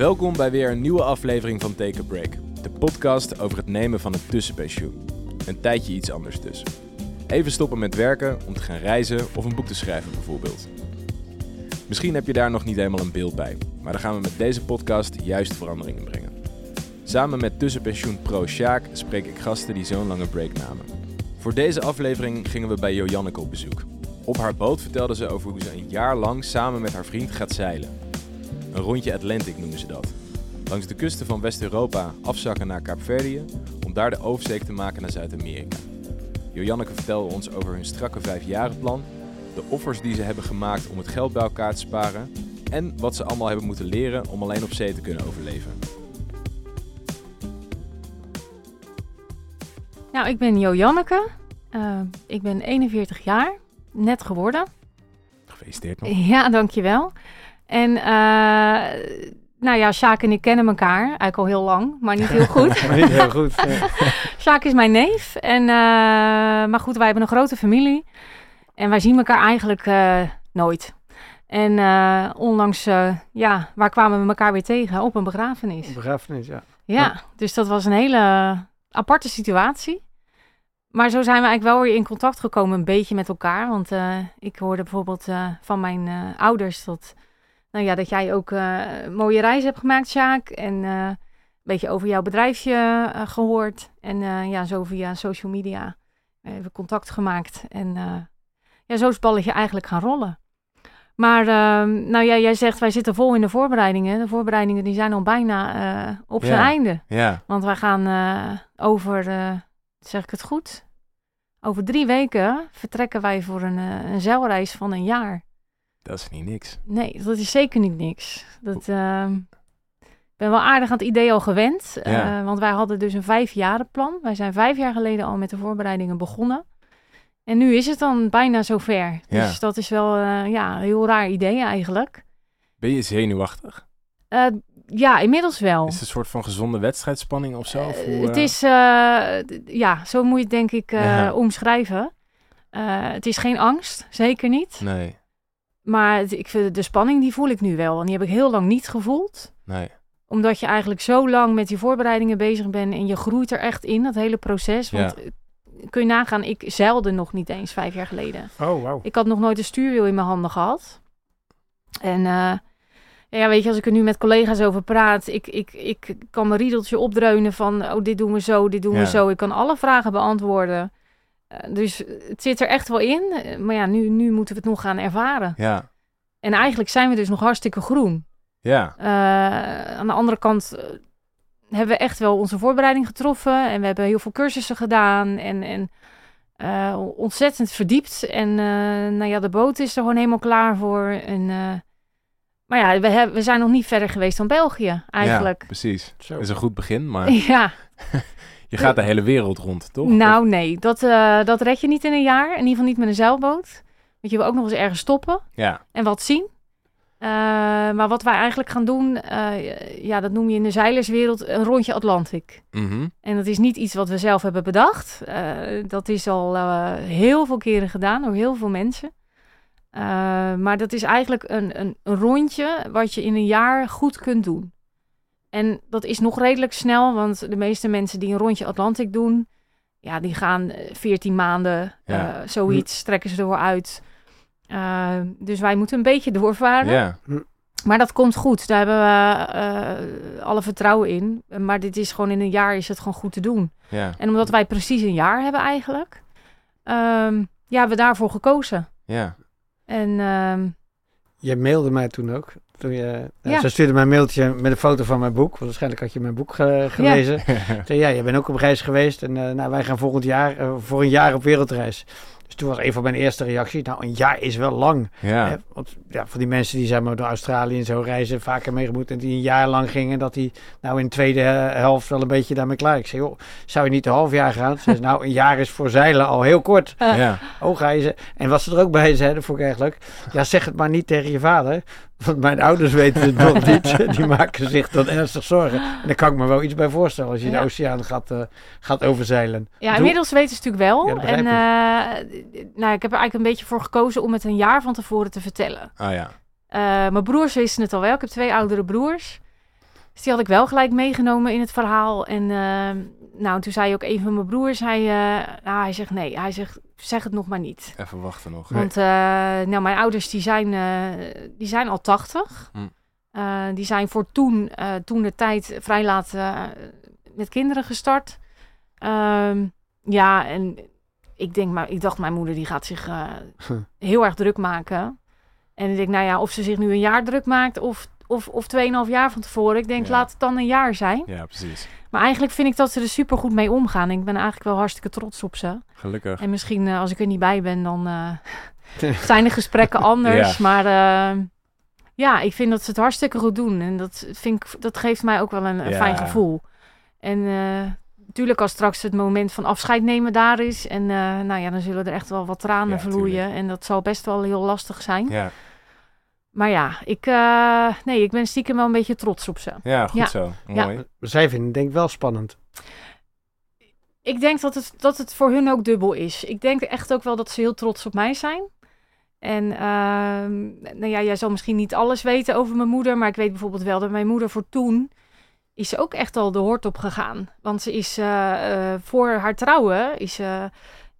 Welkom bij weer een nieuwe aflevering van Take a Break. De podcast over het nemen van een tussenpensioen. Een tijdje iets anders dus. Even stoppen met werken om te gaan reizen of een boek te schrijven bijvoorbeeld. Misschien heb je daar nog niet helemaal een beeld bij, maar dan gaan we met deze podcast juist veranderingen brengen. Samen met tussenpensioen pro Sjaak spreek ik gasten die zo'n lange break namen. Voor deze aflevering gingen we bij Jojanneke op bezoek. Op haar boot vertelde ze over hoe ze een jaar lang samen met haar vriend gaat zeilen. Een rondje Atlantic noemen ze dat. Langs de kusten van West-Europa afzakken naar Kaapverdië om daar de oversteek te maken naar Zuid-Amerika. Jojanneke vertelde ons over hun strakke vijfjarenplan, de offers die ze hebben gemaakt om het geld bij elkaar te sparen en wat ze allemaal hebben moeten leren om alleen op zee te kunnen overleven. Nou, ik ben Jo Uh, ik ben 41 jaar, net geworden. Gefeliciteerd nog. Ja, dankjewel. En uh, nou ja, Sjaak en ik kennen elkaar eigenlijk al heel lang, maar niet heel goed. maar niet heel goed. Sjaak is mijn neef. En, uh, maar goed, wij hebben een grote familie. En wij zien elkaar eigenlijk uh, nooit. En onlangs, ja, waar kwamen we elkaar weer tegen? Op een begrafenis. Een begrafenis, ja. Ja, dus dat was een hele aparte situatie. Maar zo zijn we eigenlijk wel weer in contact gekomen, een beetje met elkaar. Want uh, ik hoorde bijvoorbeeld uh, van mijn uh, ouders dat, nou ja, dat jij ook een mooie reis hebt gemaakt, Sjaak. En een beetje over jouw bedrijfje gehoord. En ja, zo via social media even contact gemaakt. En ja, zo is het balletje eigenlijk gaan rollen. Maar ehm, nou ja, jij zegt wij zitten vol in de voorbereidingen. De voorbereidingen die zijn al bijna op zijn einde. Ja. Want wij gaan over zeg ik het goed? Over drie weken vertrekken wij voor een, een zeilreis van een jaar. Dat is niet niks. Nee, dat is zeker niet niks. Dat, uh, ik ben wel aardig aan het idee al gewend. Ja. Uh, want wij hadden dus een vijfjarenplan. Wij zijn vijf jaar geleden al met de voorbereidingen begonnen. En nu is het dan bijna zover. Ja. Dus dat is wel uh, ja, een heel raar idee eigenlijk. Ben je zenuwachtig? Uh, ja, inmiddels wel. Is het een soort van gezonde wedstrijdspanning of zo? Of hoe. Het is, ja, zo moet je het denk ik ja. omschrijven. het is geen angst, zeker niet. Nee. Maar ik vind de spanning, die voel ik nu wel. En die heb ik heel lang niet gevoeld. Nee. Omdat je eigenlijk zo lang met die voorbereidingen bezig bent en je groeit er echt in, dat hele proces. Want ja. kun je nagaan, ik zeilde nog niet eens vijf jaar geleden. Oh, wow. Ik had nog nooit een stuurwiel in mijn handen gehad. En ja, weet je, als ik er nu met collega's over praat, ik, ik, ik kan mijn riedeltje opdreunen van, oh, dit doen we zo, dit doen Ja. we zo. Ik kan alle vragen beantwoorden. Eh, dus het zit er echt wel in. Eh, Maar ja, nu, nu moeten we het nog gaan ervaren. Ja. En eigenlijk zijn we dus nog hartstikke groen. Ja. Eh, aan de andere kant hebben we echt wel onze voorbereiding getroffen. En we hebben heel veel cursussen gedaan. En, en eh, ontzettend verdiept. En eh, nou ja, de boot is er gewoon helemaal klaar voor. En, eh, maar ja, we, hebben, we zijn nog niet verder geweest dan België eigenlijk. Ja, precies. Zo. Dat is een goed begin, maar Ja, je gaat de hele wereld rond, toch? nou nee, dat, eh, dat red je niet in een jaar. In ieder geval niet met een zeilboot. Want je wil ook nog eens ergens stoppen Ja. en wat zien. Eh, maar wat wij eigenlijk gaan doen, eh, ja, dat noem je in de zeilerswereld een rondje Atlantic. Mhm. En dat is niet iets wat we zelf hebben bedacht. Eh, dat is al eh, heel veel keren gedaan door heel veel mensen. Eh, maar dat is eigenlijk een, een, een rondje wat je in een jaar goed kunt doen. En dat is nog redelijk snel, want de meeste mensen die een rondje Atlantic doen, ja, die gaan eh, 14 maanden, Ja. eh, zoiets, trekken ze ervoor uit. Eh, dus wij moeten een beetje doorvaren. Ja. Maar dat komt goed. Daar hebben we eh, alle vertrouwen in. Maar dit is gewoon in een jaar is het gewoon goed te doen. Ja. En omdat wij precies een jaar hebben eigenlijk, ehm, ja, hebben we daarvoor gekozen. Ja. En ehm, Je mailde mij toen ook. Toen je, Ja. Ze stuurde mij een mailtje met een foto van mijn boek. Want waarschijnlijk had je mijn boek ge- gelezen. Zei, ja, je bent ook op reis geweest. En eh, nou, wij gaan volgend jaar eh, voor een jaar op wereldreis. Dus toen was een van mijn eerste reacties. Nou, een jaar is wel lang. Ja. Hè, want ja, voor die mensen die zeg maar, door Australië en zo reizen, vaker meegemoet. En die een jaar lang gingen, dat die nou in de tweede helft wel een beetje daarmee klaar. Ik zei, joh, zou je niet een half jaar gaan? Ze zei, nou, een jaar is voor zeilen al heel kort. Ja. Oh, ga je ze... En wat ze er ook bij zei, dat vond ik eigenlijk. Ja, zeg het maar niet tegen je vader. Want mijn ouders weten het nog niet. Die maken zich dan ernstig zorgen. En daar kan ik me wel iets bij voorstellen als je Ja. de oceaan gaat, eh, gaat overzeilen. ja, Doe- inmiddels weten ze natuurlijk wel. Ja, dat en eh, nou, ik heb er eigenlijk een beetje voor gekozen om het een jaar van tevoren te vertellen. Ah ja. Eh, mijn broers wisten het al wel. Ik heb twee oudere broers. Dus die had ik wel gelijk meegenomen in het verhaal. En eh, nou, toen zei ook een van mijn broers, hij, eh, nou, hij zegt nee, hij zegt zeg het nog maar niet. Even wachten nog. Want uh, nou, mijn ouders die zijn, die zijn al 80. Hm. Uh, die zijn voor toen, toen de tijd vrij laat met kinderen gestart. Um, ja, en ik, denk, maar, ik dacht, mijn moeder die gaat zich heel erg druk maken. En ik denk, nou ja, of ze zich nu een jaar druk maakt of, of, of 2,5 jaar van tevoren. Ik denk, Ja. laat het dan een jaar zijn. Ja, precies. Maar eigenlijk vind ik dat ze er super goed mee omgaan. Ik ben eigenlijk wel hartstikke trots op ze. Gelukkig. En misschien eh, als ik er niet bij ben, dan eh, zijn de gesprekken anders. Maar eh, ja, ik vind dat ze het hartstikke goed doen. En dat, vind ik, dat geeft mij ook wel een, een Ja. fijn gevoel. En natuurlijk als straks het moment van afscheid nemen daar is. En nou ja, dan zullen er echt wel wat tranen vloeien. En dat zal best wel heel lastig zijn. Ja, Maar ja, ik, eh, nee, ik ben stiekem wel een beetje trots op ze. ja goed Ja. zo. Ja. Mooi. Zij vinden het denk ik wel spannend. Ik denk dat het, dat het voor hun ook dubbel is. Ik denk echt ook wel dat ze heel trots op mij zijn. En ehm, nou ja, jij zal misschien niet alles weten over mijn moeder, maar ik weet bijvoorbeeld wel dat mijn moeder voor toen is ze ook echt al de hoort op gegaan. Want ze is eh, eh, voor haar trouwen is ze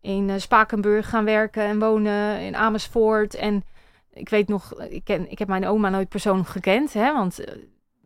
in Spakenburg gaan werken en wonen in Amersfoort. En ik weet nog, ik, ken, ik heb mijn oma nooit persoonlijk gekend, hè, want eh,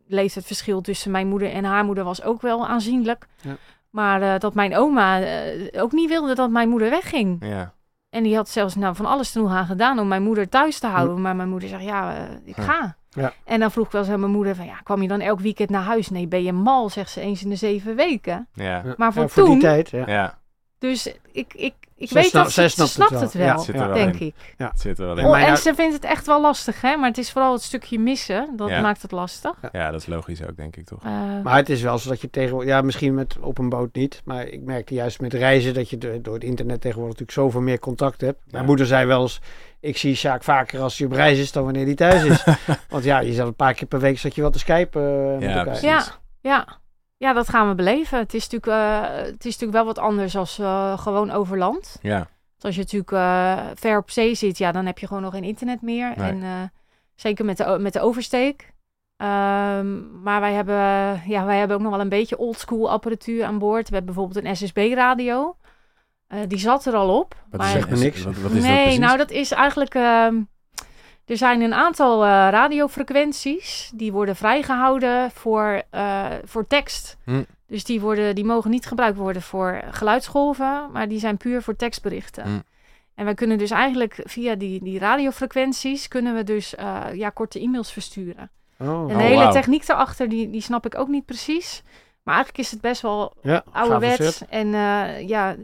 leeftijdsverschil tussen mijn moeder en haar moeder was ook wel aanzienlijk. Ja. Maar eh, dat mijn oma eh, ook niet wilde dat mijn moeder wegging. Ja. En die had zelfs nou, van alles te doen aan gedaan om mijn moeder thuis te houden. Maar mijn moeder zegt, ja, ik ga. Ja. En dan vroeg ik wel eens aan mijn moeder van, ja, kwam je dan elk weekend naar huis? Nee, ben je mal, zegt ze, eens in de zeven weken. Ja. Maar voor Ja, voor toen- die tijd, ja. Ja. Dus ik, ik, ik Zij weet snap- dat ze, ze snapt het snapt het wel. wel, Ja, Zit er wel denk in. ik. Het zit er wel in. En Oh, ze vindt het echt wel lastig, hè? Maar het is vooral het stukje missen, dat Ja. maakt het lastig. Ja, dat is logisch ook, denk ik toch. Eh, Maar het is wel zo dat je tegenwoordig, ja, misschien met, op een boot niet, maar ik merkte juist met reizen dat je de- door het internet tegenwoordig natuurlijk zoveel meer contact hebt. Mijn Ja. moeder zei wel eens, ik zie Sjaak vaker als hij op reis is dan wanneer hij thuis is. Want ja, je zat een paar keer per week zat je wel te skypen eh, met Ja, elkaar. precies. Ja, ja. Ja, dat gaan we beleven. Het is natuurlijk, eh, het is natuurlijk wel wat anders als eh, gewoon over land. Ja. Dus als je natuurlijk eh, ver op zee zit, ja, dan heb je gewoon nog geen internet meer. Nee. En eh, zeker met de, met de oversteek. Ehm, maar wij hebben, ja, wij hebben ook nog wel een beetje oldschool apparatuur aan boord. We hebben bijvoorbeeld een SSB-radio. Eh, die zat er al op. Wat maar- is, Zeg me niks. Wat, wat is dat nee, nou dat is eigenlijk. ehm, er zijn een aantal eh, radiofrequenties die worden vrijgehouden voor, eh, voor tekst. Hm. Dus die, worden, die mogen niet gebruikt worden voor geluidsgolven, maar die zijn puur voor tekstberichten. Hm. En wij kunnen dus eigenlijk via die, die radiofrequenties kunnen we dus eh, ja, korte e-mails versturen. Oh, En de Oh, hele wauw. techniek daarachter, die, die snap ik ook niet precies. Maar eigenlijk is het best wel ja, ouderwets. En ja,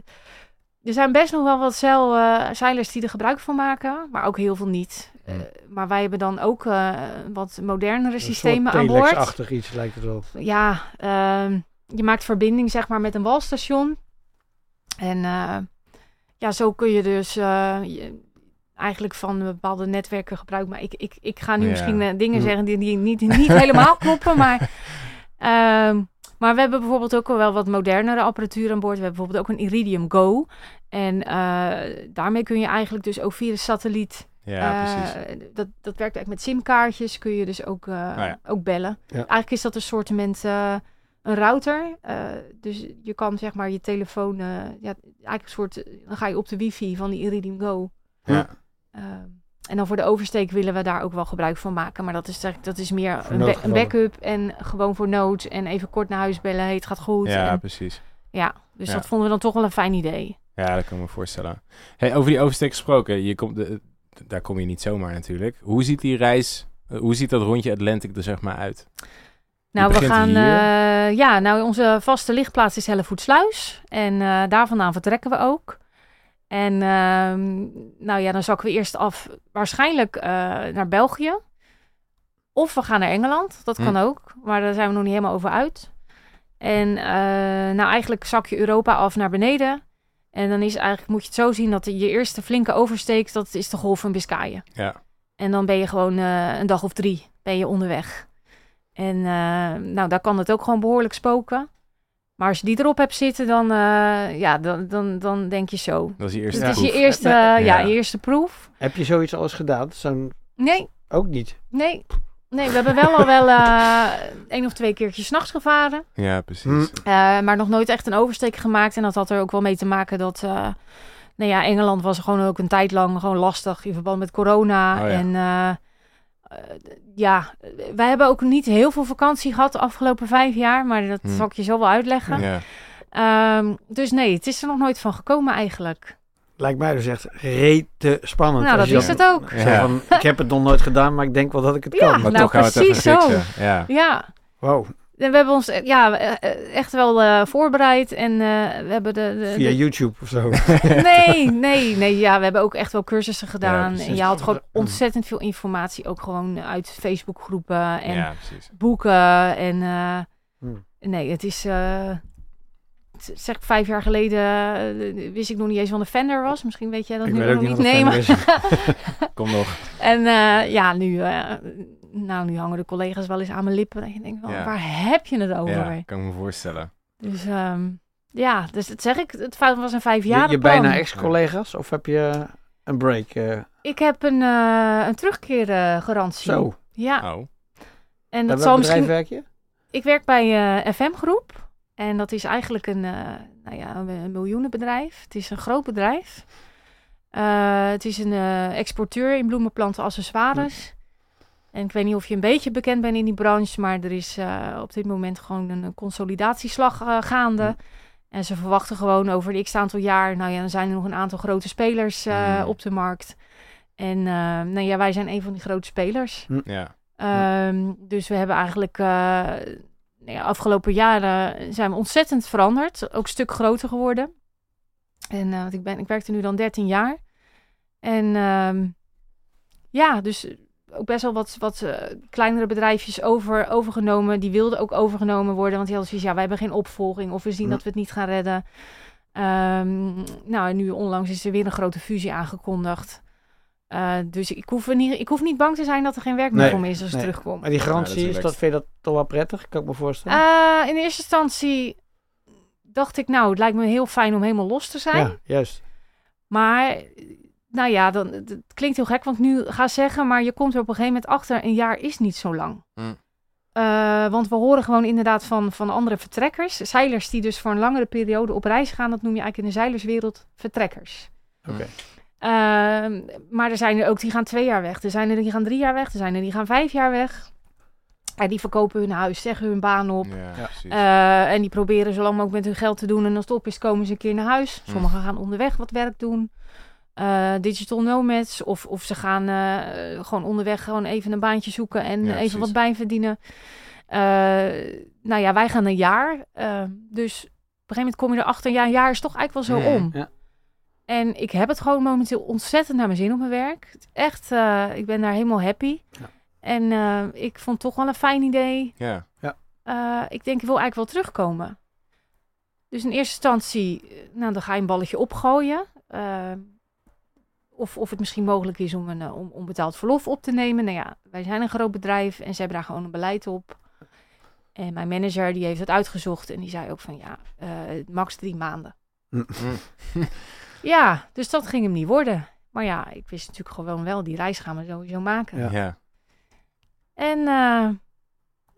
er zijn best nog wel wat zeil, zeilers die er gebruik van maken, maar ook heel veel niet. Hm. Eh, maar wij hebben dan ook eh, wat modernere Een systemen aan boord. telex-achtig iets lijkt het wel. Ja, ehm, je maakt verbinding zeg maar met een walstation. En eh, ja, zo kun je dus je- eigenlijk van bepaalde netwerken gebruik maken. Ik, ik, ik ga nu Ja. misschien dingen Hm. zeggen die, die niet, niet helemaal kloppen, maar... ehm, maar we hebben bijvoorbeeld ook wel wat modernere apparatuur aan boord. We hebben bijvoorbeeld ook een Iridium Go. En daarmee kun je eigenlijk dus ook via de satelliet... Ja, eh, precies. dat, dat werkt eigenlijk met simkaartjes. Kun je dus ook, eh, ja. ook bellen. Ja. Eigenlijk is dat een soort een router. Eh, dus je kan zeg maar je telefoon... eh, ja, eigenlijk een soort... Dan ga je op de wifi van die Iridium Go. Ja. Ehm, en dan voor de oversteek willen we daar ook wel gebruik van maken. Maar dat is, eigenlijk- dat is meer een, ba- een noodgevallen. backup en gewoon voor nood. En even kort naar huis bellen. Hey, het gaat goed. Ja, En- precies. ja dus Ja. dat vonden we dan toch wel een fijn idee. Ja, dat kan ik me voorstellen. Hey, over die oversteek gesproken, je komt de, daar kom je niet zomaar natuurlijk. Hoe ziet die reis, eh, hoe ziet dat rondje Atlantic er zeg maar uit? Nou, we gaan. eh, ja, nou, onze vaste lichtplaats is Hellevoetsluis. En eh, daar vandaan vertrekken we ook. En ehm, nou ja, dan zakken we eerst af waarschijnlijk naar België. Of we gaan naar Engeland. Dat Hm. kan ook. Maar daar zijn we nog niet helemaal over uit. En nou, eigenlijk zak je Europa af naar beneden. En dan is eigenlijk, moet je het zo zien dat je eerste flinke oversteek, dat is de golf van Biscayen. Ja, En dan ben je gewoon eh, een dag of drie ben je onderweg. En eh, nou, daar kan het ook gewoon behoorlijk spoken. Maar als je die erop hebt zitten, dan, eh, ja, dan, dan, dan denk je zo. dat is je eerste het is proef. je eerste, ja. ja. je eerste proef. Heb je zoiets al eens gedaan? Zo'n Nee, ook niet. nee. Nee, we hebben wel al wel eh één of twee keertjes 's nachts gevaren. Ja, precies. Hm. Eh, maar nog nooit echt een oversteek gemaakt. En dat had er ook wel mee te maken dat... eh, nou ja, Engeland was gewoon ook een tijd lang gewoon lastig in verband met corona. Oh ja. En eh, eh, ja, wij hebben ook niet heel veel vakantie gehad de afgelopen vijf jaar. Maar dat Hm. zal ik je zo wel uitleggen. Ja. Ehm, dus nee, het is er nog nooit van gekomen eigenlijk. Lijkt mij dus echt rete spannend. Nou, dat is het ook. Zo Ja. van, ik heb het nog nooit gedaan, maar ik denk wel dat ik het Ja. kan. Maar Nou, toch gaan we het even precies zo. fixen. Ja. Ja, Wow, en we hebben ons eh, ja, eh, echt wel eh, voorbereid. En eh, we hebben de, de, via de- YouTube of zo. Nee, nee, nee. Ja, we hebben ook echt wel cursussen gedaan. precies. en je had gewoon ontzettend veel informatie, ook gewoon uit Facebookgroepen en ja, boeken. En eh, Hmm. nee, het is. Zeg ik vijf jaar geleden eh, wist ik nog niet eens wat een Fender was. Misschien weet jij dat Ik nu nog niet Nee, is. Kom nog. en eh, ja, nu, eh, nou, nu hangen de collega's wel eens aan mijn lippen. Dat je denkt, van, Ja. waar heb je het over? Ja, kan ik me voorstellen. Dus ehm, ja, dus dat zeg ik. Het fout was een vijf jaar. Je, je bijna ex-collega's of heb je een break? eh, Ik heb een, eh een terugkeergarantie. zo, Ja, Oh. en dat zal misschien. werk je? Ik werk bij eh, FM Groep. En dat is eigenlijk een, eh, nou ja, een, miljoenenbedrijf. Het is een groot bedrijf. Eh, het is een eh, exporteur in bloemenplanten accessoires. En ik weet niet of je een beetje bekend bent in die branche, maar er is eh, op dit moment gewoon een consolidatieslag gaande. Hm. En ze verwachten gewoon over een x aantal jaar, nou ja, dan zijn er nog een aantal grote spelers op de markt. En eh, nou ja, wij zijn een van die grote spelers. Ja. Ehm, dus we hebben eigenlijk ja, afgelopen jaren zijn we ontzettend veranderd. Ook een stuk groter geworden. En eh, want ik, ben, ik werkte nu dan 13 jaar. En ehm, ja, dus ook best wel wat, wat eh, kleinere bedrijfjes over, overgenomen. Die wilden ook overgenomen worden. Want die hadden zoiets, ja, wij hebben geen opvolging. Of we zien dat we het niet gaan redden. Ehm, nou, en nu onlangs is er weer een grote fusie aangekondigd. Eh, dus ik hoef, er niet, ik hoef niet bang te zijn dat er geen werk meer Nee, voor me is als ik nee. terugkom. Maar die garantie, Ja, dat is dat, vind je dat toch wel prettig? Kan ik me voorstellen. Eh, in eerste instantie dacht ik, nou, het lijkt me heel fijn om helemaal los te zijn. ja, juist. Maar, nou ja, dan, het klinkt heel gek, want ik nu ga zeggen, maar je komt er op een gegeven moment achter, een jaar is niet zo lang. Hm. Eh, want we horen gewoon inderdaad van, van andere vertrekkers, zeilers die dus voor een langere periode op reis gaan, dat noem je eigenlijk in de zeilerswereld vertrekkers. Oké. Ehm, maar er zijn er ook die gaan twee jaar weg. Er zijn er die gaan drie jaar weg. Er zijn er die gaan vijf jaar weg. En die verkopen hun huis, zeggen hun baan op. Ja, Ja. precies. Eh, en die proberen zo lang mogelijk met hun geld te doen. En als het op is, komen ze een keer naar huis. Hm. Sommigen gaan onderweg wat werk doen. Eh, digital nomads. Of, of ze gaan eh, gewoon onderweg gewoon even een baantje zoeken. En Ja, even precies. wat bijverdienen. Eh, nou ja, wij gaan een jaar. Dus op een gegeven moment kom je erachter. Ja, een jaar is toch eigenlijk wel zo Hm. om. Ja. En ik heb het gewoon momenteel ontzettend naar mijn zin op mijn werk. Echt, eh, ik ben daar helemaal happy. Ja. En eh, ik vond het toch wel een fijn idee. ja. Eh, ik denk, ik wil eigenlijk wel terugkomen. Dus in eerste instantie, nou, dan ga je een balletje opgooien. Of, of het misschien mogelijk is om een om, om betaald verlof op te nemen. Nou ja, wij zijn een groot bedrijf en ze hebben daar gewoon een beleid op. En mijn manager die heeft het uitgezocht en die zei ook van ja, eh, max drie maanden. Hm. Ja, dus dat ging hem niet worden. Maar ja, ik wist natuurlijk gewoon wel, die reis gaan we sowieso maken. Ja. Ja. En eh,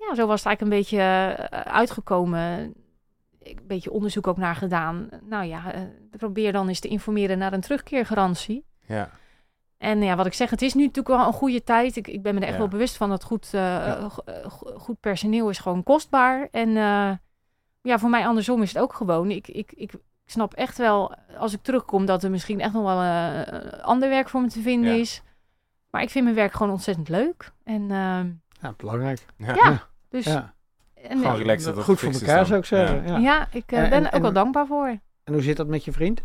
ja, zo was het eigenlijk een beetje eh, uitgekomen. Ik een beetje onderzoek ook naar gedaan. Nou ja, eh, probeer dan eens te informeren naar een terugkeergarantie. Ja. En ja, wat ik zeg, het is nu natuurlijk wel een goede tijd. Ik, ik ben me er echt Ja. wel bewust van dat goed, go- go- goed personeel is gewoon kostbaar. En eh, ja, voor mij andersom is het ook gewoon. Ik, ik, ik snap echt wel, als ik terugkom, dat er misschien echt nog wel eh, ander werk voor me te vinden Ja. is. Maar ik vind mijn werk gewoon ontzettend leuk. En ehm, Ja, belangrijk. Ja. ja, dus... Ja. En, Gewoon eh, relaxed dat het Goed voor elkaar zou ik zeggen. Ja. Ik En- ben en- er ook wel dankbaar voor. En hoe zit dat met je vriend?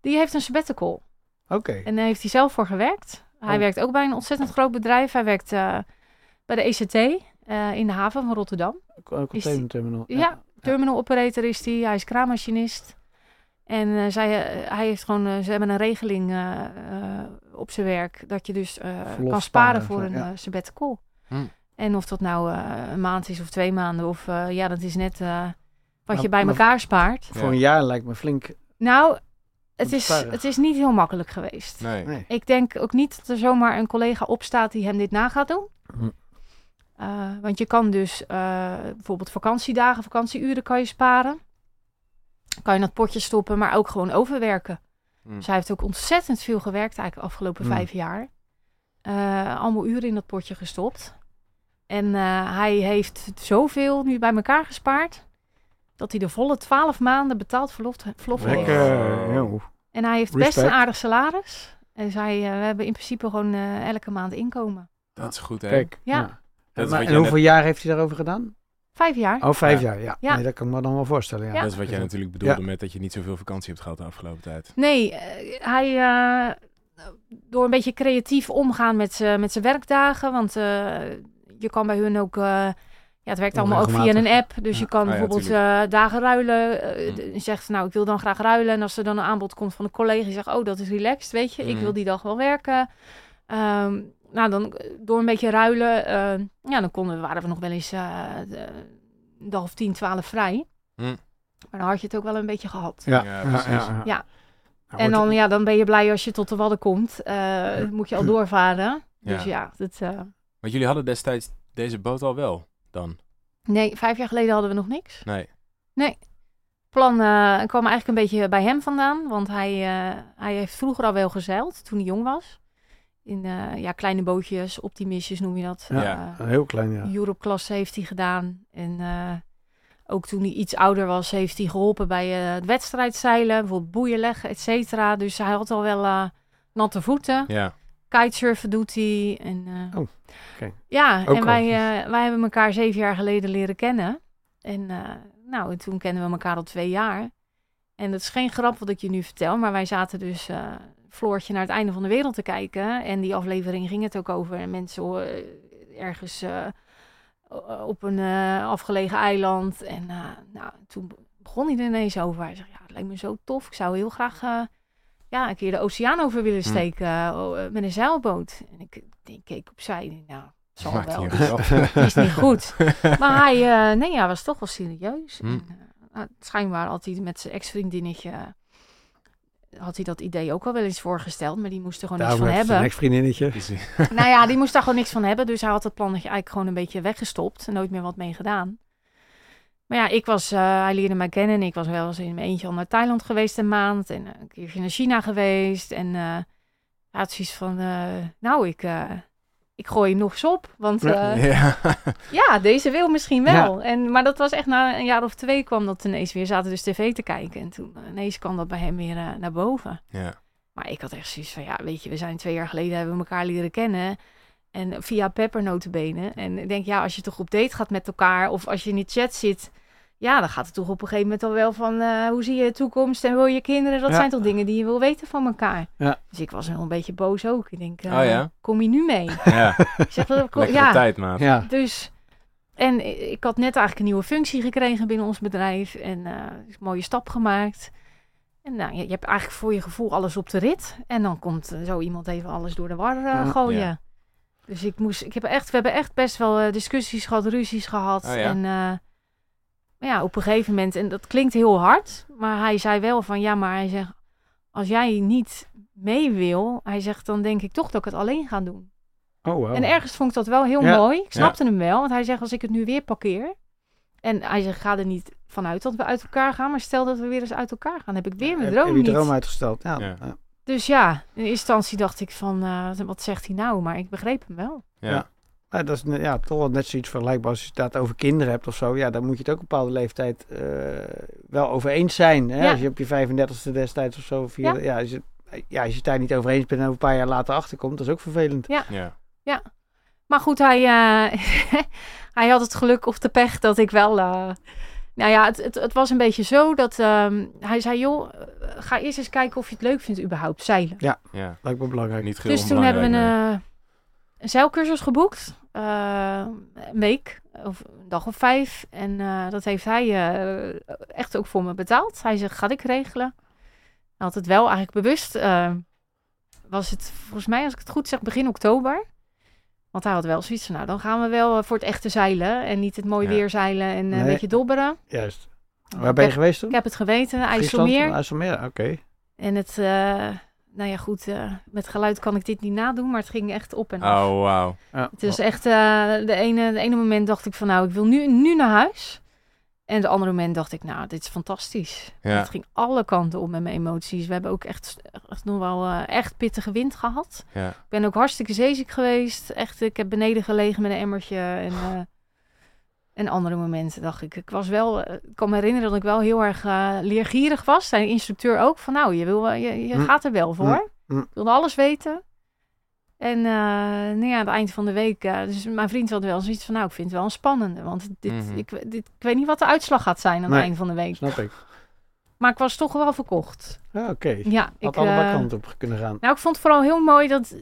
Die heeft een sabbatical. Oké. En daar heeft hij zelf voor gewerkt. Hij Oh. werkt ook bij een ontzettend groot bedrijf. Hij werkt eh, bij de ECT eh, in de haven van Rotterdam. Container terminal. Ja, terminal operator is hij. Hij is kraammachinist. En eh, zij, eh, hij heeft gewoon, eh, ze hebben een regeling op zijn werk dat je dus eh, kan sparen voor een ja. sabbatical. Hm. En of dat nou eh, een maand is of twee maanden of ja, ja, dat is net eh, wat Maar- je bij maar- elkaar spaart. Voor een jaar lijkt me flink. Nou, het is, sparig. het is niet heel makkelijk geweest. Nee. Nee. Ik denk ook niet dat er zomaar een collega opstaat die hem dit na gaat doen. Hm. Eh, want je kan dus eh, bijvoorbeeld vakantiedagen, vakantieuren kan je sparen. Kan je in dat potje stoppen, maar ook gewoon overwerken. Dus hij heeft ook ontzettend veel gewerkt eigenlijk de afgelopen Hmm. vijf jaar. Eh, allemaal uren in dat potje gestopt. En eh, hij heeft zoveel nu bij elkaar gespaard... dat hij de volle twaalf maanden betaald verlof, verlof heeft. En hij heeft best een aardig salaris. En zij, eh, we hebben in principe gewoon eh, elke maand inkomen. Dat is goed, hè? Kijk. Ja. Dat is Maar, en hoeveel jaar heeft hij daarover gedaan? Vijf jaar. Oh, vijf Ja. jaar. Ja, Ja. Nee, dat kan ik me dan wel voorstellen. Ja. Ja. Dat is wat jij natuurlijk bedoelde met dat je niet zoveel vakantie hebt gehad de afgelopen tijd. Nee, eh, hij... eh, door een beetje creatief omgaan met z'n met zijn werkdagen. Want eh, je kan bij hun ook... eh, ja, het werkt allemaal ook via een app. Dus Ja. je kan Ah, bijvoorbeeld eh, dagen ruilen. Mm. Je zegt, nou, ik wil dan graag ruilen. En als er dan een aanbod komt van een collega... die zegt, oh, dat is relaxed, weet je. Ik Mm. wil die dag wel werken. Ehm, nou, dan eh, door een beetje ruilen... eh, ja, dan konden, we- waren we nog wel eens eh, de- een dag of tien, twaalf vrij. Hm. Maar dan had je het ook wel een beetje gehad. Ja, Ja, precies. ja, Ja. Nou, En dan, ja, dan ben je blij als je tot de Wadden komt. Eh, moet je al doorvaren. Dus Ja. ja, dat, eh, Want jullie hadden destijds deze boot al wel, dan? nee, vijf jaar geleden hadden we nog niks. Nee. plan eh, kwam eigenlijk een beetje bij hem vandaan. Want hij, eh, hij heeft vroeger al wel gezeild, toen hij jong was. In eh, ja, kleine bootjes, optimistjes noem je dat. Ja, Eh, heel klein, ja. Europe-klasse heeft hij gedaan. En eh, ook toen hij iets ouder was, heeft hij geholpen bij eh, het wedstrijdzeilen. Bijvoorbeeld boeien leggen, et cetera. Dus hij had al wel eh, natte voeten. Ja. Kitesurfen doet hij. En, eh, Oh, oké. Ja, Ook en al. wij, eh, wij hebben elkaar zeven jaar geleden leren kennen. En eh, nou, en toen kennen we elkaar al twee jaar. En dat is geen grap wat ik je nu vertel, maar wij zaten dus eh Floortje naar het einde van de wereld te kijken. En die aflevering ging het ook over mensen eh, ergens eh, o- op een eh, afgelegen eiland. En eh, nou, toen begon hij er ineens over. Hij zegt, ja, het lijkt me zo tof. Ik zou heel graag eh, ja, een keer de oceaan over willen Hm. steken eh, met een zeilboot. En ik, ik keek opzij. Nou, zal Maakt wel. Het is niet goed. Maar hij, eh, nee, hij was toch wel serieus. Hm. En, eh, nou, schijnbaar hij met zijn ex-vriendinnetje... had hij dat idee ook al wel eens voorgesteld, maar die moest er gewoon Daarom niks van hebben. een ex-vriendinnetje. Nou ja, die moest daar gewoon niks van hebben. Dus hij had het plannetje eigenlijk gewoon een beetje weggestopt. En nooit meer wat mee gedaan. Maar ja, ik was, eh, hij leerde mij kennen. En ik was wel eens in mijn eentje al naar Thailand geweest een maand. En eh, een keertje naar China geweest. En eh hij had zoiets van, eh, nou, ik, eh, ik gooi hem nog eens op. Want Ja. eh, ja. ja, deze wil misschien wel. En, maar dat was echt na een jaar of twee kwam dat ineens weer. Zaten dus tv te kijken. En toen eh, ineens kwam dat bij hem weer eh, naar boven. ja. Maar ik had echt zoiets van, ja, weet je, we zijn twee jaar geleden hebben we elkaar leren kennen. En via Pepper notabene. En ik denk, ja, als je toch op date gaat met elkaar of als je in die chat zit... Ja, dan gaat het toch op een gegeven moment al wel van... eh, hoe zie je de toekomst en wil je kinderen? Dat Ja. zijn toch dingen die je wil weten van elkaar? Ja. Dus ik was wel een beetje boos ook. Ik denk, eh, Oh ja? kom je nu mee? ja. Ik zeg, "Wel, kom- Lekkere ja, tijd, maat. Ja. dus... En ik had net eigenlijk een nieuwe functie gekregen binnen ons bedrijf. En eh, een mooie stap gemaakt. En nou, je, je hebt eigenlijk voor je gevoel alles op de rit. En dan komt eh, zo iemand even alles door de war eh, gooien. Ja. Dus ik moest, ik heb echt, we hebben echt best wel eh, discussies gehad, ruzies gehad. Oh ja? En eh, maar ja, op een gegeven moment, en dat klinkt heel hard, maar hij zei wel van ja, maar hij zegt, als jij niet mee wil, hij zegt, dan denk ik toch dat ik het alleen ga doen. Oh, wow. En ergens vond ik dat wel heel Ja. mooi. Ik snapte hem wel, want hij zegt als ik het nu weer parkeer. En hij zegt ga er niet vanuit dat we uit elkaar gaan, maar stel dat we weer eens uit elkaar gaan, heb ik weer mijn Heb- droom heb je niet. droom uitgesteld? Ja. Dus ja, in eerste instantie dacht ik van eh, wat zegt hij nou, maar ik begreep hem wel. Ja. Ja. Ja, dat is ja, toch wel net zoiets vergelijkbaar als je het over kinderen hebt of zo. Ja, dan moet je het ook op een bepaalde leeftijd eh, wel over eens zijn. Hè? Ja. Als je op je 35ste destijds of zo. Ja. ja. als je, ja, als je het daar niet over eens bent en over een paar jaar later achterkomt, dat is ook vervelend. Ja. Maar goed, hij, eh, hij had het geluk of de pech dat ik wel. eh, nou ja, het, het, het was een beetje zo dat ehm, hij zei: joh, ga eerst eens kijken of je het leuk vindt, überhaupt zeilen. Ja. Lijkt me belangrijk. Niet Dus toen hebben we een, eh, een zeilcursus geboekt. eh, een week of een dag of vijf. En eh, dat heeft hij eh, echt ook voor me betaald. Hij zegt, ga ik regelen. Hij had het wel eigenlijk bewust. was het volgens mij, als ik het goed zeg, begin oktober. Want hij had wel zoiets van, nou dan gaan we wel voor het echte zeilen. En niet het mooi Ja. weer zeilen en eh, een Nee. beetje dobberen. Juist. Waar ben je heb- geweest toen? Ik heb het geweten? IJsselmeer. IJsselmeer, oké. En het, nou ja, goed, eh, met geluid kan ik dit niet nadoen, maar het ging echt op en af. Oh, wauw. Ja. Het is echt, eh, de, ene, de ene moment dacht ik van, nou, ik wil nu, nu naar huis. En het andere moment dacht ik, nou, dit is fantastisch. Ja. Het ging alle kanten op met mijn emoties. We hebben ook echt, echt nog wel eh, echt pittige wind gehad. Ja. Ik ben ook hartstikke zeeziek geweest. Echt, ik heb beneden gelegen met een emmertje. En, eh, en andere momenten dacht ik, ik was wel, eh, ik kan me herinneren dat ik wel heel erg eh, leergierig was. Zijn instructeur ook van, nou, je, wil, je, je Hm. gaat er wel voor. Hm. Ik wilde alles weten. En nou ja, aan het eind van de week, dus mijn vriend had wel zoiets van, nou, ik vind het wel een spannende. Want dit, Mhm. ik, dit, ik weet niet wat de uitslag gaat zijn aan Nee. het eind van de week. Snap ik. Maar ik was toch wel verkocht. Ja, oké. Ja, Had ik, eh, kanten op kunnen gaan. nou, ik vond het vooral heel mooi dat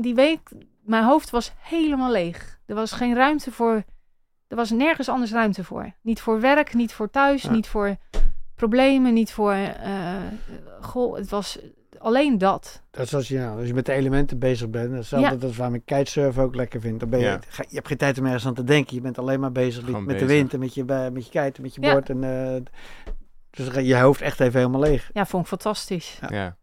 die week, mijn hoofd was helemaal leeg. Er was geen ruimte voor, er was nergens anders ruimte voor. Niet voor werk, niet voor thuis, Ja. niet voor problemen, niet voor, eh, goh, het was alleen dat. Dat is als je, ja, als je met de elementen bezig bent. Dat is altijd dat waarom ik kitesurfen ook lekker vind. Dan ben je, Ja. ga- je hebt geen tijd om ergens aan te denken. Je bent alleen maar bezig Gewoon met de wind en met je, bij- met je kite, met je Ja. bord. En, eh, dus je hoofd echt even helemaal leeg. Ja, vond ik fantastisch. Ja. Ja.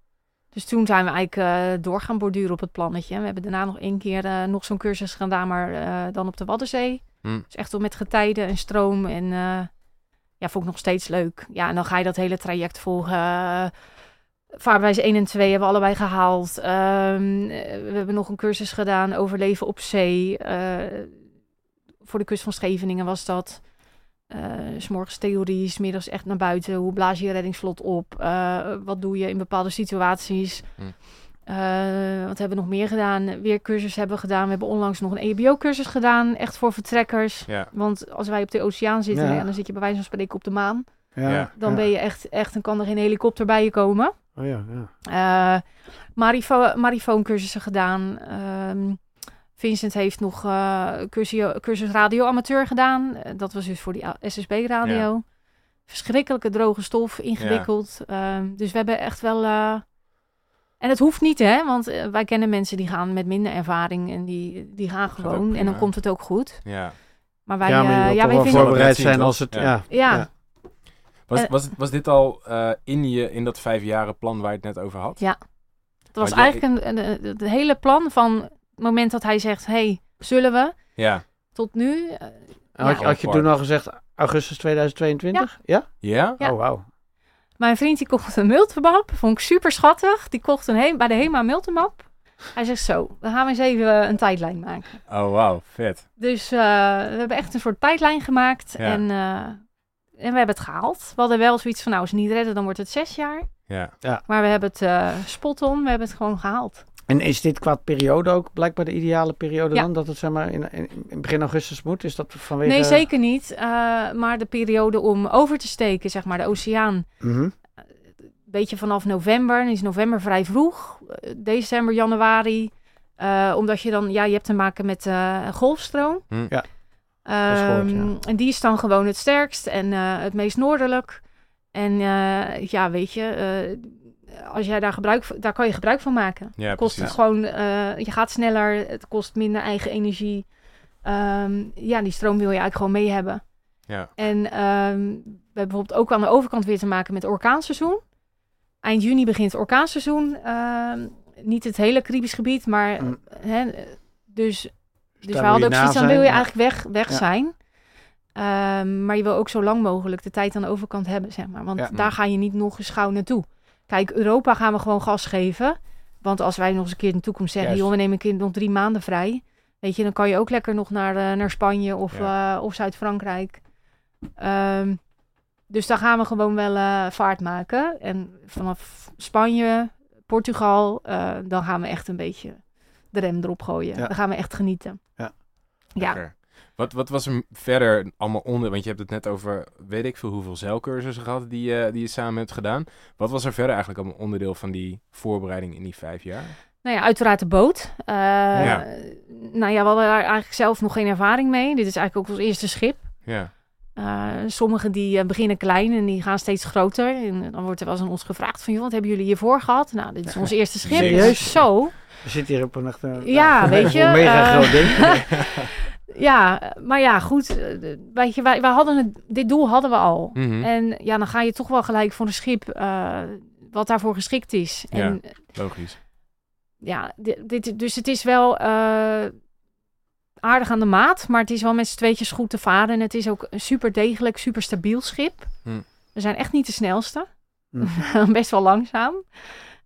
Dus toen zijn we eigenlijk eh, door gaan borduren op het plannetje. We hebben daarna nog één keer eh, nog zo'n cursus gedaan, maar eh, dan op de Waddenzee. Hm. Dus echt wel met getijden en stroom. En eh, ja, vond ik nog steeds leuk. Ja, en dan ga je dat hele traject volgen. Uh, Vaarbewijs 1 en 2 hebben we allebei gehaald. Ehm, eh, we hebben nog een cursus gedaan, overleven op zee. Eh, voor de kust van Scheveningen was dat. Eh, s morgens theorie, s middags echt naar buiten. Hoe blaas je je reddingsvlot op? Eh, wat doe je in bepaalde situaties? Hm. Eh, wat hebben we nog meer gedaan? Weer cursus hebben gedaan. We hebben onlangs nog een E EHBO-cursus gedaan. Echt voor vertrekkers. Ja. Want als wij op de oceaan zitten, Ja. ja, dan zit je bij wijze van spreken op de maan. Dan ja. ben je echt, echt, dan kan er geen helikopter bij je komen. Oh ja, ja. Eh marifo marifoon-cursussen gedaan. Ehm, Vincent heeft nog eh, cursus, cursus radioamateur gedaan. Eh, dat was dus voor die SSB-radio. Ja. Verschrikkelijke droge stof, ingewikkeld. Ehm, dus we hebben echt wel... en het hoeft niet, hè? Want eh, wij kennen mensen die gaan met minder ervaring en die, die gaan ook gewoon. En dan komt het ook goed. ja. Maar wij, ja, maar je eh, ja, wij vinden... voorbereid zijn als het... Ja. Ja. Ja, Ja. Was, Eh, was, was dit al eh, in, je, in dat vijfjaren plan waar je het net over had? Ja. Het was Want jij- eigenlijk een, een, een- het hele plan van het moment dat hij zegt... hey, zullen we? Ja. Tot nu. eh, Had, je, had je toen al gezegd augustus 2022? Ja? Ja? Ja. Oh, wauw. Mijn vriend die kocht een multimap. Vond ik super schattig. Die kocht een he- bij de HEMA multimap. Hij zegt zo, we gaan eens even een tijdlijn maken. Oh, wauw. Vet. Dus eh, we hebben echt een soort tijdlijn gemaakt. Ja. En, eh, en we hebben het gehaald. We hadden wel zoiets van, nou, als we het niet redden, dan wordt het zes jaar. Ja. Maar we hebben het eh, spot on. We hebben het gewoon gehaald. En is dit qua periode ook blijkbaar de ideale periode Ja. dan? Dat het zeg maar in, in, in begin augustus moet? Is dat vanwege... Nee, zeker niet. Eh, maar de periode om over te steken, zeg maar, de oceaan. Mhm. beetje vanaf november. Dan is november vrij vroeg. Eh, December, januari. Eh, omdat je dan, ja, je hebt te maken met golfstroom. Hm. Ja, gehoord, Ehm, ja. En die is dan gewoon het sterkst en eh, het meest noordelijk. En eh, ja, weet je, eh, als jij daar gebruik, daar kan je gebruik van maken. Ja, kost precies. het gewoon, eh, je gaat sneller, het kost minder eigen energie. Ehm, ja, die stroom wil je eigenlijk gewoon mee hebben. Ja. En ehm, we hebben bijvoorbeeld ook aan de overkant weer te maken met orkaanseizoen. Eind juni begint het orkaanseizoen. Ehm, niet het hele Caribisch gebied, maar Mm. hè, dus, dus daar we wil hadden je ook zoiets, dan zijn, wil je eigenlijk weg, weg Ja. zijn. Ehm, maar je wil ook zo lang mogelijk de tijd aan de overkant hebben, zeg maar. Want Ja. daar ga je niet nog eens gauw naartoe. Kijk, Europa gaan we gewoon gas geven. Want als wij nog eens een keer in de toekomst zeggen... Juist. joh, we nemen een keer nog drie maanden vrij... weet je, dan kan je ook lekker nog naar, eh, naar Spanje of, eh, of Zuid-Frankrijk. Ehm, dus daar gaan we gewoon wel eh, vaart maken. En vanaf Spanje, Portugal... eh, dan gaan we echt een beetje de rem erop gooien. Ja. Dan gaan we echt genieten. Ja. Ja. Wat, wat was er verder allemaal onder? Want je hebt het net over, weet ik veel, hoeveel zeilcursussen gehad die, je die je samen hebt gedaan. Wat was er verder eigenlijk allemaal onderdeel van die voorbereiding in die vijf jaar? Nou ja, uiteraard de boot. Eh, Ja. Nou ja, we hadden daar eigenlijk zelf nog geen ervaring mee. Dit is eigenlijk ook ons eerste schip. Ja. Uh, sommigen die uh, beginnen klein en die gaan steeds groter. En dan wordt er wel eens aan ons gevraagd van... joh, wat hebben jullie hiervoor gehad? Nou, dit is ons eerste schip. Serieus? Zo. We zitten hier op een echt... een- Ja, weet je, Een mega eh, groot ding. Ja, maar ja, goed. eh, Weet je, wij, wij hadden het, dit doel hadden we al. Mhm. En ja, dan ga je toch wel gelijk voor een schip... eh, wat daarvoor geschikt is. Ja. En Logisch. ja, dit, dit, dus het is wel eh, aardig aan de maat, maar het is wel met z'n tweetjes goed te varen. En het is ook een super degelijk, super stabiel schip. Hm. We zijn echt niet de snelste. Hm. Best wel langzaam.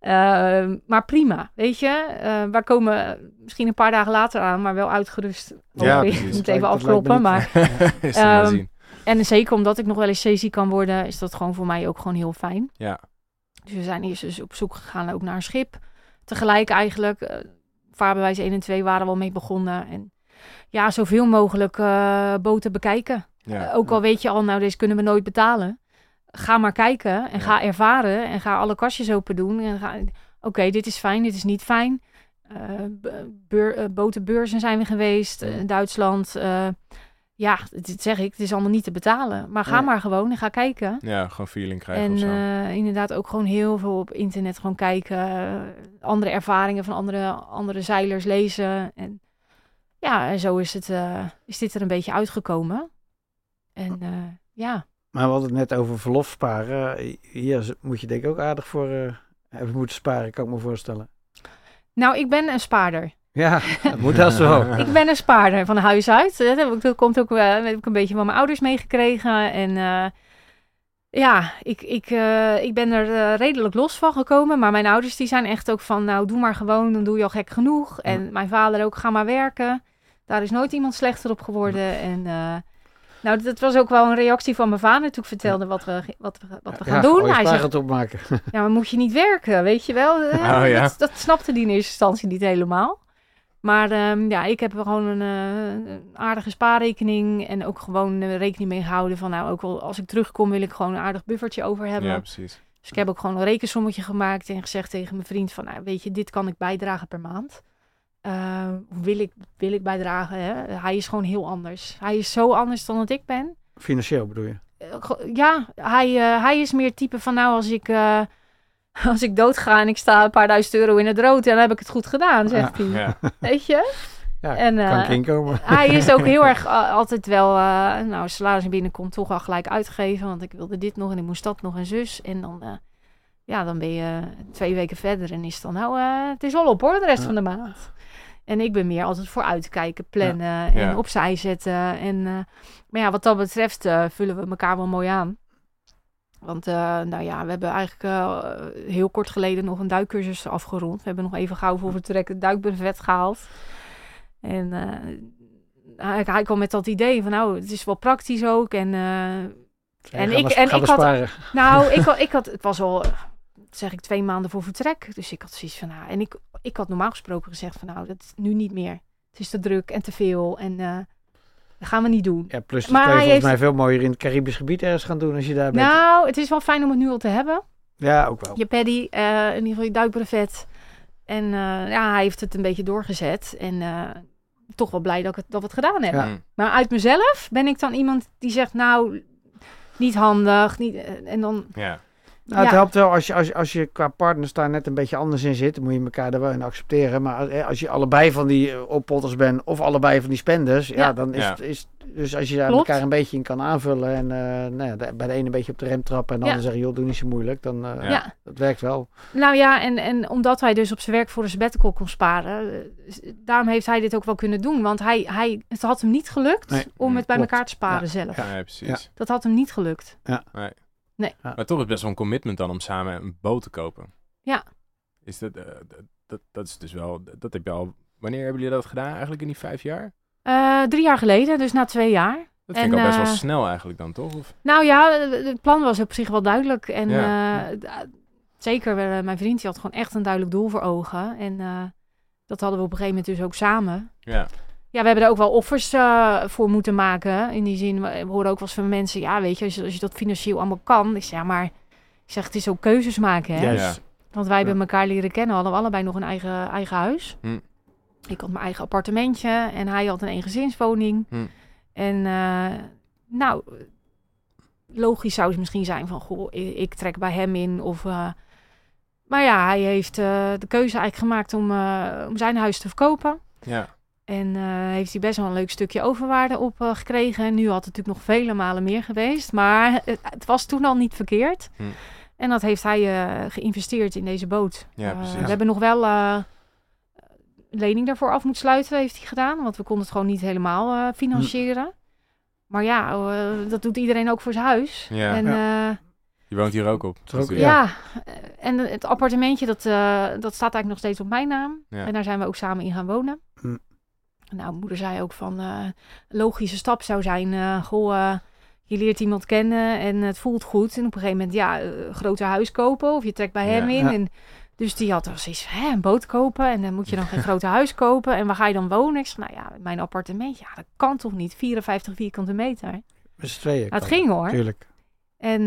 Eh, maar prima, weet je. Eh wij komen misschien een paar dagen later aan, maar wel uitgerust. Ja, precies. Moet even dat afkloppen, maar... maar Ehm, zien. En zeker omdat ik nog wel eens zeeziek kan worden, is dat gewoon voor mij ook gewoon heel fijn. Ja. Dus we zijn eerst dus op zoek gegaan ook naar een schip. Tegelijk eigenlijk, eh vaarbewijs 1 en 2 waren we al mee begonnen. En ja, zoveel mogelijk eh, boten bekijken. Ja. Eh, ook al weet je al, nou deze kunnen we nooit betalen. Ga maar kijken en ga ervaren en ga alle kastjes open doen. En ga, oké, dit is fijn, dit is niet fijn. Beur, eh, botenbeurzen zijn we geweest, eh, Duitsland. ja, dit zeg ik, het is allemaal niet te betalen. Maar ga maar gewoon en ga kijken. ja, gewoon feeling krijgen En inderdaad ook gewoon heel veel op internet gewoon kijken. andere ervaringen van andere, andere zeilers lezen. En ja, en zo is, het, is dit er een beetje uitgekomen. En ja, Maar we hadden het net over verlof sparen. Hier moet je denk ik ook aardig voor eh, hebben moeten sparen, kan ik me voorstellen. nou ik ben een spaarder. Ja, dat moet dat zo. Ik ben een spaarder van huis uit. Dat, heb ik, dat komt ook, eh, heb ik een beetje van mijn ouders meegekregen. En eh, ja, ik, ik, eh, ik ben er eh, redelijk los van gekomen. Maar mijn ouders die zijn echt ook van, nou doe maar gewoon, dan doe je al gek genoeg. En mijn vader ook, ga maar werken. Daar is nooit iemand slechter op geworden. En eh, nou, dat was ook wel een reactie van mijn vader toen ik vertelde wat we, wat we, wat we gaan Ja, doen. je Hij zegt, opmaken. ja, maar moet je niet werken, weet je wel? Eh, Oh, ja. dat, dat snapte die in eerste instantie niet helemaal. Maar ehm, ja, ik heb er gewoon een, eh, een aardige spaarrekening en ook gewoon eh, rekening mee gehouden van nou, ook wel als ik terugkom wil ik gewoon een aardig buffertje over hebben. ja, precies. Dus ik heb ook gewoon een rekensommetje gemaakt en gezegd tegen mijn vriend van nou, weet je, dit kan ik bijdragen per maand. Eh, wil ik, wil ik bijdragen? Hè? Hij is gewoon heel anders. Hij is zo anders dan dat ik ben. Financieel bedoel je? Eh, ja, hij, eh, hij is meer type van nou, als ik, eh, als ik doodga en ik sta een paar duizend euro in het rood, dan heb ik het goed gedaan, zegt hij. Ja. Weet je? Ja, En, kan ik inkomen. Hij is ook heel erg altijd wel, eh nou, salaris binnenkomt toch al gelijk uitgeven, want ik wilde dit nog en ik moest dat nog en zus. En dan, eh, ja, dan ben je twee weken verder en is het dan nou, eh, het is al op hoor, de rest Ja. van de maand. En ik ben meer altijd voor uitkijken, plannen en Ja. opzij zetten. En, eh, maar ja, wat dat betreft eh, vullen we elkaar wel mooi aan. Want eh, nou ja, we hebben eigenlijk heel kort geleden nog een duikcursus afgerond. We hebben nog even gauw voor vertrek het gehaald. En hij, hij kwam met dat idee van nou, het is wel praktisch ook. En, en ik, en ik had, nou, ik, had- ik had, het was al, zeg ik, twee maanden voor vertrek. Dus ik had zoiets van, nou, en ik, ik had normaal gesproken gezegd van, nou, dat is nu niet meer. Het is te druk en te veel en eh, dat gaan we niet doen. Ja, plus dat Maar kan je hij volgens heeft- mij veel mooier in het Caribisch gebied ergens gaan doen als je daar bent. Nou, het is wel fijn om het nu al te hebben. ja, ook wel. Je paddy, eh, in ieder geval je duikbrevet. En eh, ja, hij heeft het een beetje doorgezet. En eh, toch wel blij dat, ik het, dat we het gedaan hebben. Ja. Maar uit mezelf ben ik dan iemand die zegt, nou, niet handig. Niet, en dan, Ja. Nou, het Ja. helpt wel als je, als, je, als je qua partners daar net een beetje anders in zit. Dan moet je elkaar er wel in accepteren. Maar als, als je allebei van die eh, oppotters bent of allebei van die spenders. Ja, Ja. dan is, Ja. Het, is Dus als je daar Klopt. elkaar een beetje in kan aanvullen. En eh, nou ja, de- bij de ene een beetje op de rem trappen. En de Ja. ander zeggen, joh, doe niet zo moeilijk. Dan eh, Ja. ja. dat werkt wel. Nou ja, en, en omdat hij dus op zijn werk voor een sabbatical kon sparen, eh, daarom heeft hij dit ook wel kunnen doen. Want hij, hij, het had hem niet gelukt Nee, om het bij klopt. elkaar te sparen Ja. zelf. Ja, ja, precies. Dat had hem niet gelukt. Maar toch is het best wel een commitment dan om samen een boot te kopen. Ja. Is dat, eh, dat, dat, is dus wel, dat heb je al, wanneer hebben jullie dat gedaan eigenlijk in die vijf jaar? Eh, drie jaar geleden, dus na twee jaar. Dat vind En, ik al best wel eh, snel eigenlijk dan, toch? Of? Nou ja, het plan was op zich wel duidelijk. En Ja. eh, zeker, mijn vriend die had gewoon echt een duidelijk doel voor ogen. En eh, dat hadden we op een gegeven moment dus ook samen. Ja, Ja, we hebben er ook wel offers eh, voor moeten maken. In die zin, we horen ook wel eens van mensen... ja, weet je, als, je, als je dat financieel allemaal kan... Ik zeg, ja, maar ik zeg, het is ook keuzes maken, hè? Juist. Want wij hebben Ja. elkaar leren kennen, hadden we allebei nog een eigen, eigen huis. Hm. Ik had mijn eigen appartementje en hij had een eengezinswoning. Hm. En eh, nou, logisch zou het misschien zijn van, goh, ik, ik trek bij hem in of... eh, maar ja, hij heeft eh, de keuze eigenlijk gemaakt om, eh, om zijn huis te verkopen. ja, En eh, heeft hij best wel een leuk stukje overwaarde op eh, gekregen. En nu had het natuurlijk nog vele malen meer geweest. Maar het, het was toen al niet verkeerd. Hm. En dat heeft hij eh, geïnvesteerd in deze boot. Ja, precies. we hebben nog wel eh, lening daarvoor af moeten sluiten, heeft hij gedaan. Want we konden het gewoon niet helemaal eh, financieren. Maar ja, dat doet iedereen ook voor zijn huis. Ja. En, Ja. eh, Je woont hier ook op. Ook- ja. en het appartementje, dat, eh, dat staat eigenlijk nog steeds op mijn naam. Ja. En daar zijn we ook samen in gaan wonen. Hm. Nou, moeder zei ook van, eh, logische stap zou zijn, eh, goh, eh, je leert iemand kennen en het voelt goed. En op een gegeven moment, ja, een groter huis kopen of je trekt bij hem Ja. in. Ja. En, dus die had er zoiets hè, een boot kopen en dan moet je dan geen groter huis kopen. En waar ga je dan wonen? Ik zei, nou ja, mijn appartement, ja, dat kan toch niet, 54 vierkante meter. Met z'n tweeën. Nou, het ging hoor. Tuurlijk. En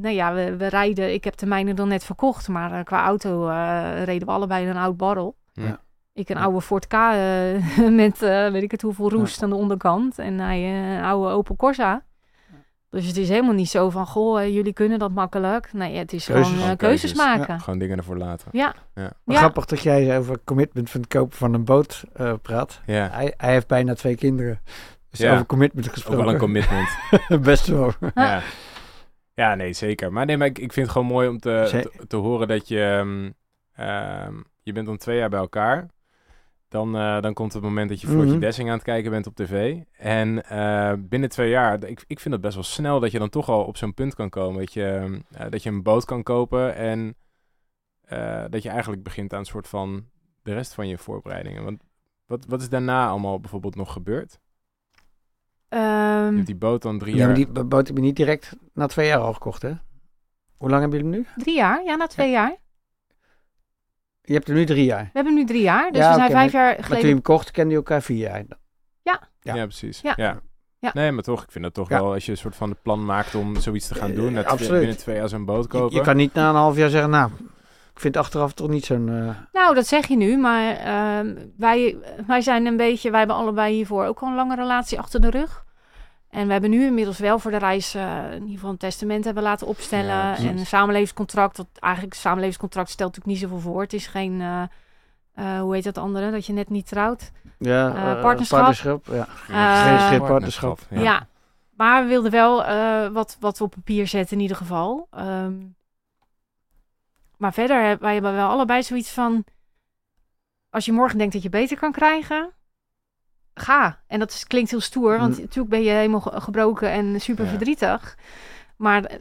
nou ja, we, we rijden. Ik heb de mijne dan net verkocht, maar qua auto reden we allebei een oud barrel. Ja. Ik een oude Ford K eh, met eh, weet ik het hoeveel roest aan de onderkant en hij eh, een oude Opel Corsa. Dus het is helemaal niet zo van, goh, eh, jullie kunnen dat makkelijk. Nee, het is Keuzes. gewoon eh, keuzes, keuzes. maken. Gewoon dingen ervoor laten. Ja. Ja. Grappig dat jij over commitment van het kopen van een boot eh, praat. Ja, Hij, hij heeft bijna twee kinderen. Dus Ja. over commitment ook gesproken. wel een commitment. Best wel. ja. ja, nee, zeker. Maar nee, maar ik, ik vind het gewoon mooi om te, te horen dat je... ehm, ehm, je bent dan twee jaar bij elkaar. Dan, eh, dan komt het moment dat je Floortje Mhm. Dessing aan het kijken bent op tv. En eh, binnen twee jaar, ik, ik vind het best wel snel dat je dan toch al op zo'n punt kan komen. Dat je, eh, dat je een boot kan kopen en eh, dat je eigenlijk begint aan een soort van de rest van je voorbereidingen. Want wat, wat is daarna allemaal bijvoorbeeld nog gebeurd? Je Ehm, hebt die boot dan drie Ja, jaar... maar die boot heb je niet direct na twee jaar al gekocht, hè? Hoe lang hebben jullie hem nu? drie jaar, ja, na twee jaar. Je hebt hem nu drie jaar. We hebben nu drie jaar, dus Ja, we zijn vijf jaar Maar toen je geleden. hem kocht, kenden je elkaar vier jaar. Ja, Ja. precies. Ja. Ja. Ja. Nee, maar toch, ik vind dat toch Ja. wel, als je een soort van het plan maakt om zoiets te gaan Eh, doen, dat absoluut. binnen twee jaar zo'n boot kopen. je kan niet na een half jaar zeggen, nou, ik vind achteraf toch niet zo'n... eh, Nou, dat zeg je nu, maar ehm, wij, wij zijn een beetje, wij hebben allebei hiervoor ook al een lange relatie achter de rug. En we hebben nu inmiddels wel voor de reis eh, in ieder geval een testament hebben laten opstellen. Ja, en een samenlevingscontract. Dat eigenlijk een samenlevingscontract stelt natuurlijk niet zoveel voor. Het is geen, eh, eh, hoe heet dat andere, dat je net niet trouwt. ja, partnerschap. partnerschap, ja. Eh, Geregistreerd partnerschap. Ja. Maar we wilden wel eh, wat, wat op papier zetten in ieder geval. Ehm, maar verder, wij hebben wel allebei zoiets van... Als je morgen denkt dat je beter kan krijgen, ga. En dat is, klinkt heel stoer, want Mm. natuurlijk ben je helemaal ge- gebroken en super Ja. verdrietig. Maar eh,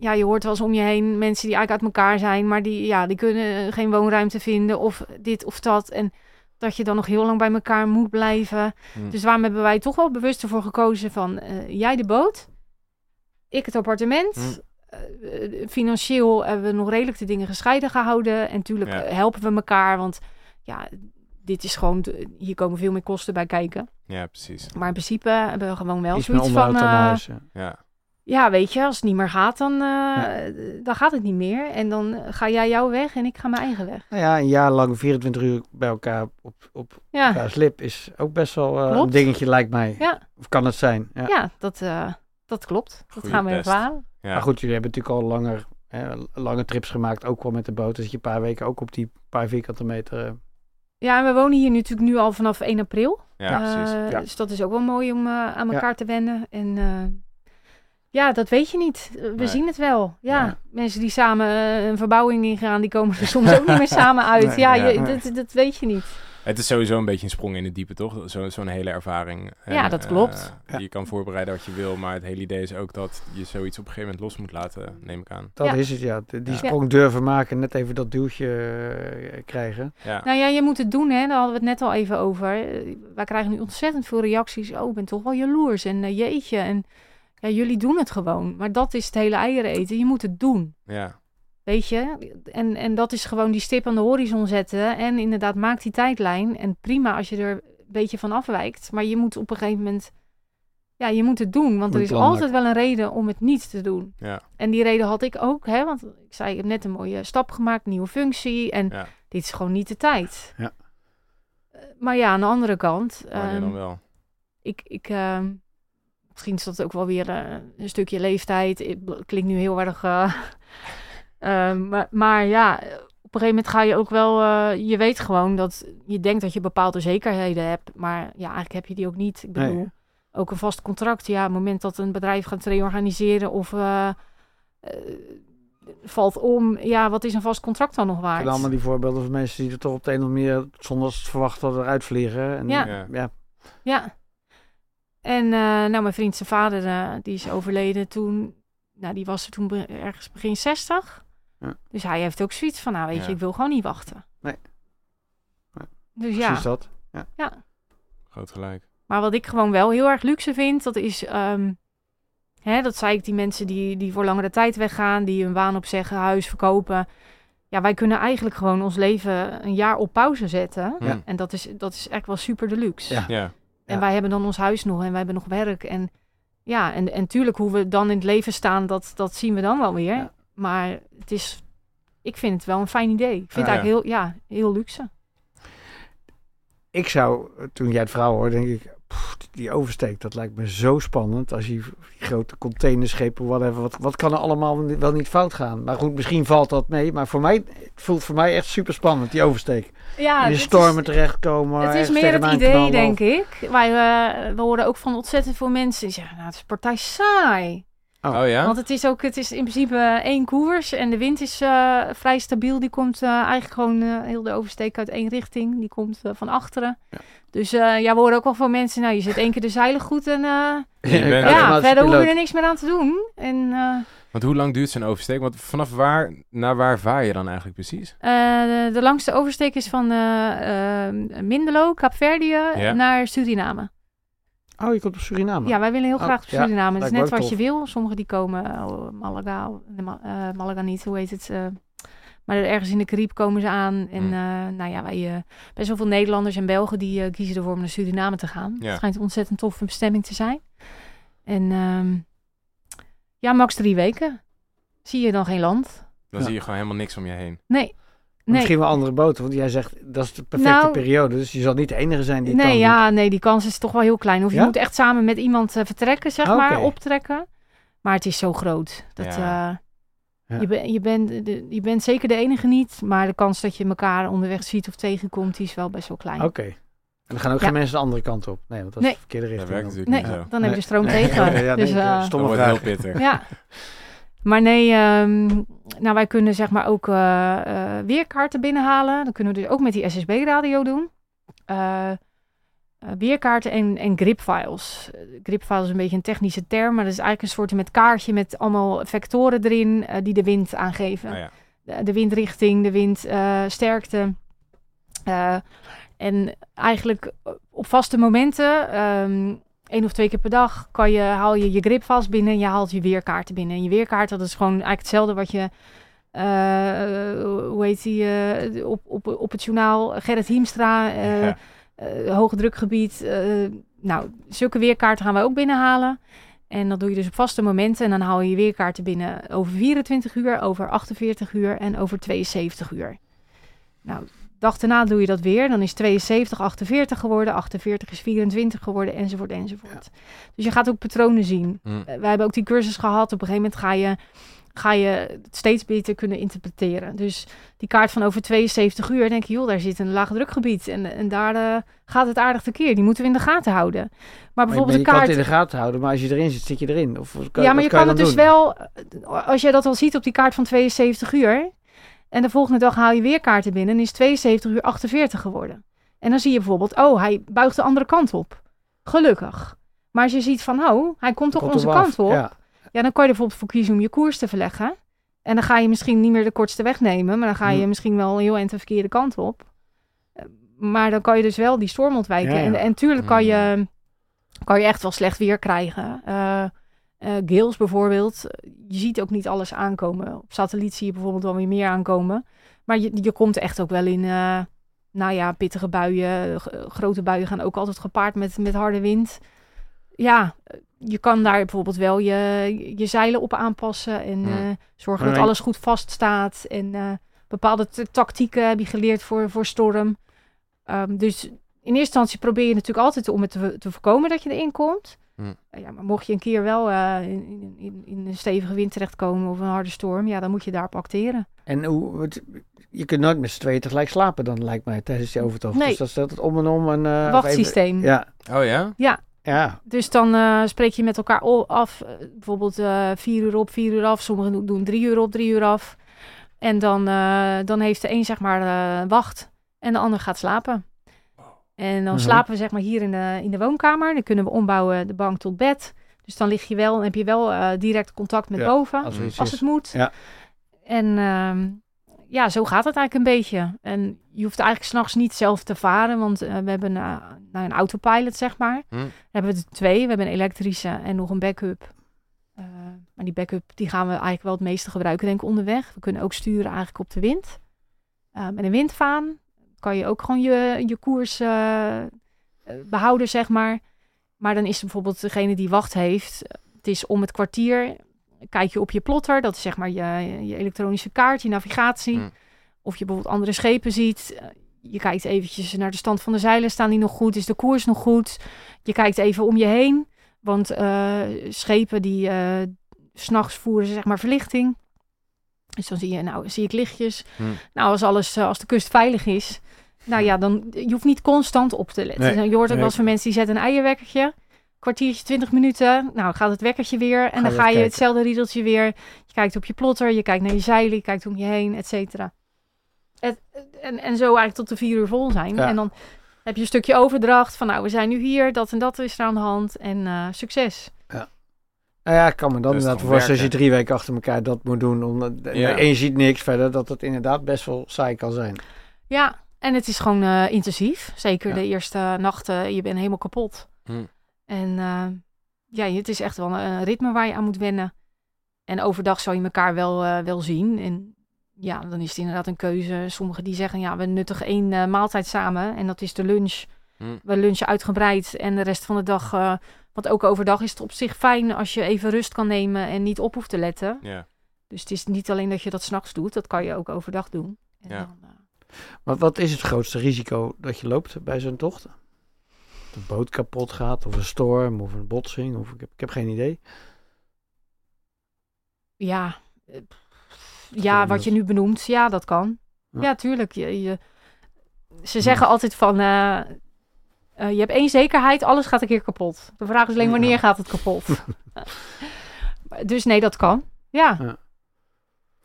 ja, je hoort wel eens om je heen mensen die eigenlijk uit elkaar zijn, maar die, ja, die kunnen geen woonruimte vinden of dit of dat. En dat je dan nog heel lang bij elkaar moet blijven. Hm. Dus waarom hebben wij toch wel bewust ervoor gekozen van eh, jij de boot, ik het appartement. Eh, eh, financieel hebben we nog redelijk de dingen gescheiden gehouden. En natuurlijk Ja. eh, helpen we elkaar, want ja, dit is gewoon, hier komen veel meer kosten bij kijken. Ja, precies. Maar in principe hebben we gewoon wel Iets zoiets van, eh, huis. ja. Ja, ja, weet je, als het niet meer gaat, dan, eh, dan gaat het niet meer. En dan ga jij jouw weg en ik ga mijn eigen weg. Nou ja, een jaar lang 24 uur bij elkaar op, op Ja, elkaars lip is ook best wel eh, een dingetje, lijkt mij. Ja. Of kan het zijn? Ja. ja. dat, eh, dat klopt. Dat gaan we ervaren. ja. Maar goed, jullie hebben natuurlijk al langer, hè, lange trips gemaakt, ook wel met de boot. Dus dat je een paar weken ook op die paar vierkante meter... Ja, en we wonen hier natuurlijk nu al vanaf 1 april. ja, precies. Eh, Ja. Dus dat is ook wel mooi om eh, aan elkaar te wennen. En eh, ja, dat weet je niet. We Nee. zien het wel. Ja, Ja. mensen die samen een verbouwing ingaan, die komen er soms ook niet meer samen uit. Nee, ja, ja. je, dat, dat weet je niet. Het is sowieso een beetje een sprong in het diepe, toch? Zo- Zo'n hele ervaring. Ja, dat klopt. eh, Ja. Je kan voorbereiden wat je wil, maar het hele idee is ook dat je zoiets op een gegeven moment los moet laten, neem ik aan. dat Ja. is het, ja. De- Die Ja. sprong durven maken, net even dat duwtje eh, krijgen. Ja, Nou ja, je moet het doen, hè. Daar hadden we het net al even over. Eh, Wij krijgen nu ontzettend veel reacties. Oh, ik ben toch wel jaloers en jeetje. En ja, jullie doen het gewoon. Maar dat is het hele eieren eten. Je moet het doen. ja, Weet je? En, en dat is gewoon die stip aan de horizon zetten. En inderdaad, maak die tijdlijn. En prima als je er een beetje van afwijkt. Maar je moet op een gegeven moment... Ja, je moet het doen. Want er is altijd wel een reden om het niet te doen. ja, En die reden had ik ook. Hè? Want ik zei, ik heb net een mooie stap gemaakt. Nieuwe functie. En ja. dit is gewoon niet de tijd. Ja. Eh, Maar ja, aan de andere kant... Wanneer ehm, dan wel? ik, ik ehm, misschien is dat ook wel weer eh, een stukje leeftijd. Het klinkt nu heel erg. eh, ehm, maar, maar ja, op een gegeven moment ga je ook wel. eh, je weet gewoon dat je denkt dat je bepaalde zekerheden hebt. Maar ja, eigenlijk heb je die ook niet. Ik Nee. bedoel, ook een vast contract. Ja, op het moment dat een bedrijf gaat reorganiseren of. eh, eh, valt om. Ja, wat is een vast contract dan nog En waard? allemaal die voorbeelden van mensen die er toch op de een of andere manier, zonder ze het verwacht hadden, eruit vliegen. En, Ja. ja. ja. Ja. En eh, nou, mijn vriend zijn vader, eh, die is overleden toen. Nou, die was er toen ergens begin 60. Ja. Dus hij heeft ook zoiets van, nou weet Ja. je, ik wil gewoon niet wachten. Nee. Nee, Dus ja. Precies dat. Groot gelijk. Maar wat ik gewoon wel heel erg luxe vind, dat is, ehm, hè, dat zei ik, die mensen die, die voor langere tijd weggaan, die hun baan opzeggen, huis verkopen. Ja, wij kunnen eigenlijk gewoon ons leven een jaar op pauze zetten. Ja. En dat is, dat is echt wel super deluxe. Ja. Ja. En Ja. wij hebben dan ons huis nog en wij hebben nog werk. En ja, en, en tuurlijk hoe we dan in het leven staan, dat, dat zien we dan wel weer. Maar het is, ik vind het wel een fijn idee. Ik vind Ja. het eigenlijk heel, ja, heel luxe. Ik zou, toen jij het verhaal hoort, denk ik, pff, die oversteek, dat lijkt me zo spannend. Als je die grote containerschepen, whatever, wat, wat kan er allemaal wel niet fout gaan? Maar goed, misschien valt dat mee. Maar voor mij, het voelt voor mij echt super spannend, die oversteek. Ja, in de stormen is- terechtkomen. Het is meer het idee, knallen. denk ik. Wij, eh, we horen ook van ontzettend veel mensen die zeggen, nou, het is partij saai. Oh. Oh ja? Want het is ook, het is in principe één koers en de wind is eh, vrij stabiel. Die komt eh, eigenlijk gewoon eh, heel de oversteek uit één richting. Die komt van achteren. Ja. Dus eh, ja, we horen ook wel van mensen, nou, je zit één keer de zeilen goed en eh, Je ja, verder hoeven we piloot. er niks meer aan te doen. En eh, Want hoe lang duurt zo'n oversteek? Want vanaf waar naar waar vaar je dan eigenlijk precies? eh, de, de langste oversteek is van Mindelo, Kaapverdië, Ja. naar Suriname. Oh, je komt op Suriname. Ja, wij willen heel Oh, graag op ja, Suriname. Het is net wat je tof. wil. Sommigen die komen oh, Malaga, eh, Malaga niet, hoe heet het? eh, maar ergens in de Caribe komen ze aan. En Hmm. eh, nou ja, wij, eh, best wel veel Nederlanders en Belgen die eh, kiezen ervoor om naar Suriname te gaan. Ja. Het schijnt een ontzettend toffe bestemming te zijn. En ehm, ja, max drie weken. Zie je dan geen land? Dan Ja. zie je gewoon helemaal niks om je heen. Nee. Nee, Misschien wel andere boten, want jij zegt dat is de perfecte Nou- periode. Dus je zal niet de enige zijn die nee, ja, nee, die kans is toch wel heel klein. Of je Ja? moet echt samen met iemand eh, vertrekken, zeg maar, optrekken. Maar het is zo groot. Dat, Ja. eh, Ja. je, ben, je, bent, de- je bent zeker de enige niet. Maar de kans dat je elkaar onderweg ziet of tegenkomt, die is wel best wel klein. Oké. En dan gaan ook Ja. geen mensen de andere kant op. Nee, want dat Nee. is de verkeerde Dat richting. werkt dan. natuurlijk Nee, niet zo. dan heb je stroom Nee. tegen. Ja, dus, eh, wordt heel pittig. ja. Maar nee, ehm, nou wij kunnen zeg maar ook eh, eh, weerkaarten binnenhalen. Dat kunnen we dus ook met die SSB-radio doen. Eh, weerkaarten en, en gripfiles. Gripfiles is een beetje een technische term, maar dat is eigenlijk een soort met kaartje met allemaal vectoren erin die de wind aangeven. Nou ja. de, de windrichting, de windsterkte. En eigenlijk op vaste momenten, ehm één of twee keer per dag, kan je, haal je je grip vast binnen en je haalt je weerkaarten binnen. En je weerkaart, dat is gewoon eigenlijk hetzelfde wat je, eh, hoe heet die, eh, op, op, op het journaal, Gerrit Hiemstra, eh, Ja. hoge drukgebied. nou, zulke weerkaarten gaan wij ook binnenhalen. En dat doe je dus op vaste momenten. En dan haal je je weerkaarten binnen over 24 uur, over 48 uur en over 72 uur. Nou, dag daarna doe je dat weer. Dan is 72 48 geworden, 48 is 24 geworden, enzovoort, enzovoort. Dus je gaat ook patronen zien. Hm. Eh, wij hebben ook die cursus gehad. Op een gegeven moment ga je, ga je het steeds beter kunnen interpreteren. Dus die kaart van over 72 uur, denk je, joh, daar zit een laag drukgebied. En, en daar eh, gaat het aardig tekeer. Die moeten we in de gaten houden. Maar Maar bijvoorbeeld je de kan kaart... het in de gaten houden, maar als je erin zit, zit je erin. Of, kan, ja, maar je kan, het dus doen? wel, eh, als jij dat al ziet op die kaart van 72 uur, en de volgende dag haal je weer kaarten binnen, en is 72 uur 48 geworden. En dan zie je bijvoorbeeld, oh, hij buigt de andere kant op. Gelukkig. Maar als je ziet van, oh, hij komt toch Komt onze kant op, ja. Ja. dan kan je bijvoorbeeld voor kiezen om je koers te verleggen. En dan ga je misschien niet meer de kortste weg nemen, maar dan ga je Hm. misschien wel heel eind de verkeerde kant op. Maar dan kan je dus wel die storm ontwijken. Ja, ja. En, en tuurlijk kan je, kan je echt wel slecht weer krijgen. Eh eh, gales bijvoorbeeld. Je ziet ook niet alles aankomen. Op satelliet zie je bijvoorbeeld wel weer meer aankomen. Maar je, je komt echt ook wel in, eh, nou ja, pittige buien. Grote buien gaan ook altijd gepaard met, met harde wind. Ja, je kan daar bijvoorbeeld wel je, je zeilen op aanpassen. En eh, zorgen dat alles goed vaststaat. En bepaalde tactieken heb je geleerd voor, voor storm. Ehm, dus in eerste instantie probeer je natuurlijk altijd om het te, te voorkomen dat je erin komt. Hmm. Uh, Ja, maar mocht je een keer wel eh, in, in, in, in een stevige wind terechtkomen of een harde storm, ja, dan moet je daarop acteren. En hoe, wat- je kunt nooit met z'n tweeën tegelijk slapen dan, lijkt mij, tijdens die overtocht. Nee. Dus dat is altijd om en om. En, eh, of Wachtsysteem. even- ja, Oh ja? Ja, Ja, Dus dan eh, spreek je met elkaar af. eh, bijvoorbeeld eh, vier uur op, vier uur af. Sommigen doen- drie uur op, drie uur af. En dan, eh, dan heeft de een zeg maar eh, wacht en de ander gaat slapen. En dan Mhm. slapen we zeg maar hier in de, in de woonkamer. Dan kunnen we ombouwen de bank tot bed. Dus dan lig je wel, heb je wel eh, direct contact met Ja, boven. als het moet. Ja. En ehm, ja, zo gaat het eigenlijk een beetje. En je hoeft eigenlijk s'nachts niet zelf te varen, want eh, we hebben eh, nou, een autopilot, zeg maar. Hm. Dan hebben we er twee. We hebben een elektrische en nog een backup. Eh, maar die backup die gaan we eigenlijk wel het meeste gebruiken, denk ik, onderweg. We kunnen ook sturen eigenlijk op de wind. Met een windvaan kan je ook gewoon je, je koers eh, eh, behouden, zeg maar. Maar dan is er bijvoorbeeld degene die wacht heeft. Het is om het kwartier. Kijk je op je plotter. Dat is zeg maar je, je elektronische kaart, je navigatie. Hm. Of je bijvoorbeeld andere schepen ziet. Eh, Je kijkt eventjes naar de stand van de zeilen. Staan die nog goed? Is de koers nog goed? Je kijkt even om je heen. Want schepen die s s'nachts voeren ze zeg maar verlichting. Dus dan zie je, nou, zie ik lichtjes. Hm. Nou, als alles, als de kust veilig is, nou ja, dan je hoeft niet constant op te letten. Nee, je hoort ook nee. wel eens van mensen die zetten een eierwekkertje. Kwartiertje, 20 minuten. Nou, gaat het wekkertje weer. En Ga dan ga je hetzelfde riedeltje weer. Je kijkt op je plotter, je kijkt naar je zeilen, je kijkt om je heen, et cetera. En, en zo eigenlijk tot de vier uur vol zijn. Ja. En dan heb je een stukje overdracht van, nou, we zijn nu hier, dat en dat is er aan de hand. En eh, succes. Nou ja, ik kan me dan Dat is inderdaad voorstellen als je drie weken achter elkaar dat moet doen. Om, Ja. En je ziet niks verder, dat het inderdaad best wel saai kan zijn. Ja, en het is gewoon eh, intensief. Zeker Ja. de eerste nachten, je bent helemaal kapot. Hm. En eh, ja, het is echt wel een, ritme waar je aan moet wennen. En overdag zal je elkaar wel, eh, wel zien. En ja, dan is het inderdaad een keuze. Sommigen die zeggen, ja, we nuttigen één maaltijd samen. En dat is de lunch. Hm. We lunchen uitgebreid. En de rest van de dag, want ook overdag is het op zich fijn als je even rust kan nemen en niet op hoeft te letten. Ja. Dus het is niet alleen dat je dat s'nachts doet, dat kan je ook overdag doen. En Ja. dan, eh, Wat, is het grootste risico dat je loopt bij zo'n tocht? Dat een boot kapot gaat, of een storm, of een botsing, of ik heb, ik heb geen idee. Ja, eh, ja, wat je nu benoemt, ja, dat kan. Ja. Ja, tuurlijk. Je, je, ze zeggen altijd van, eh, eh, je hebt één zekerheid, alles gaat een keer kapot. De vraag is alleen wanneer Ja. gaat het kapot. dus nee, dat kan. Ja.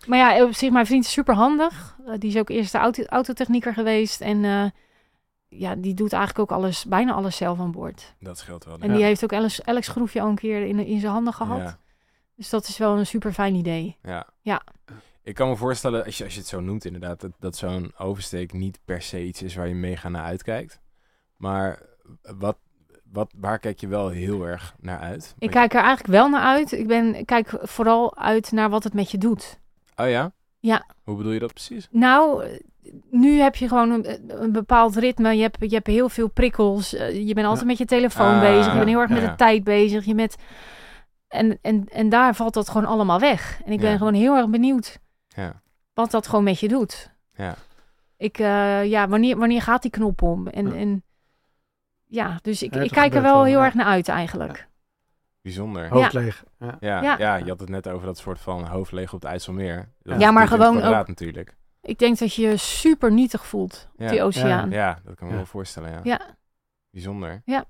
Maar ja, op zich, mijn vriend is super handig. die is ook eerst de auto, autotechnieker geweest. En eh, ja, die doet eigenlijk ook alles, bijna alles zelf aan boord. Dat scheelt wel. En ja. die heeft ook Alex, Alex schroefje al een keer in, in zijn handen gehad. Ja. Dus dat is wel een super fijn idee. Ja. Ja. Ik kan me voorstellen, als je, als je het zo noemt inderdaad, dat, dat zo'n oversteek niet per se iets is waar je mega naar uitkijkt. Maar wat, wat, waar kijk je wel heel erg naar uit? Ik kijk er eigenlijk wel naar uit. Ik, ben, ik kijk vooral uit naar wat het met je doet. Oh ja? Ja. Hoe bedoel je dat precies? Nou, nu heb je gewoon een, een bepaald ritme. Je hebt, je hebt heel veel prikkels. Eh, Je bent altijd Ja. met je telefoon Ah, bezig. Je bent heel erg ja, met de tijd bezig. Je met... en, en, en daar valt dat gewoon allemaal weg. En ik ben gewoon heel erg benieuwd Ja. wat dat gewoon met je doet. Ja. Ik, eh, ja, wanneer, wanneer gaat die knop om? En Ja. en, ja dus ik, ik kijk er wel heel erg naar uit eigenlijk. Bijzonder. Hoofd leeg. Ja. Ja, ja. Ja. je had het net over dat soort van hoofd leeg op het IJsselmeer. Dat Ja, maar gewoon ook- natuurlijk. Ik denk dat je je super nietig voelt op Ja. die oceaan. Ja, dat kan me Ja. wel voorstellen, ja. Ja. Bijzonder. Ja.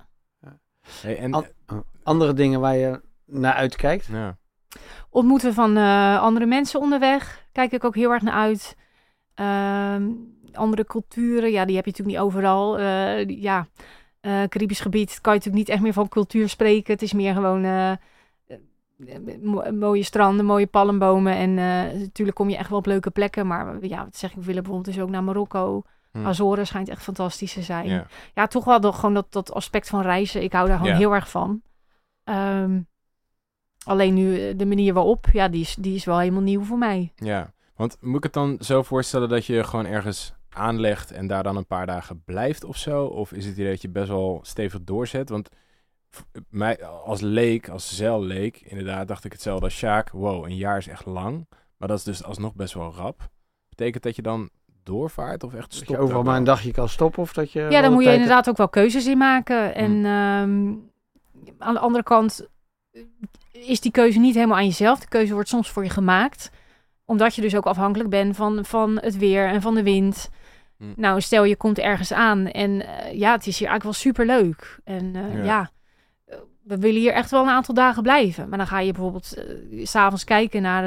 Hey, en, An- Andere dingen waar je naar uitkijkt? ja. Ontmoeten van eh, andere mensen onderweg. Kijk ik ook heel erg naar uit. Ehm, andere culturen, ja, die heb je natuurlijk niet overal. Eh, die- ja, eh Caribisch gebied kan je natuurlijk niet echt meer van cultuur spreken. Het is meer gewoon eh, eh, mo- mooie stranden, mooie palmbomen. En natuurlijk kom je echt wel op leuke plekken. Maar ja, wat zeg ik, we willen bijvoorbeeld dus ook naar Marokko. Hm. Azoren schijnt echt fantastisch te zijn. Ja. Ja, toch wel nog gewoon dat, dat aspect van reizen. Ik hou daar gewoon heel erg van. Ehm, alleen nu de manier waarop, ja, die is, die is wel helemaal nieuw voor mij. Ja, want moet ik het dan zo voorstellen dat je gewoon ergens aanlegt en daar dan een paar dagen blijft of zo? Of is het idee dat je best wel stevig doorzet? Want mij als leek, als zeilleek, inderdaad dacht ik hetzelfde als Sjaak. Wow, een jaar is echt lang. Maar dat is dus alsnog best wel rap. Betekent dat je dan doorvaart of echt Dat stopt? je overal maar een dagje kan stoppen? Of dat je ja, dan moet je inderdaad ook wel keuzes in maken. En Hmm. ehm, aan de andere kant eh, is die keuze niet helemaal aan jezelf. De keuze wordt soms voor je gemaakt. Omdat je dus ook afhankelijk bent van, van het weer en van de wind. Hmm. Nou, stel je komt ergens aan en eh, ja, het is hier eigenlijk wel super leuk. En eh, Ja. ja. we willen hier echt wel een aantal dagen blijven. Maar dan ga je bijvoorbeeld eh, s s'avonds kijken naar,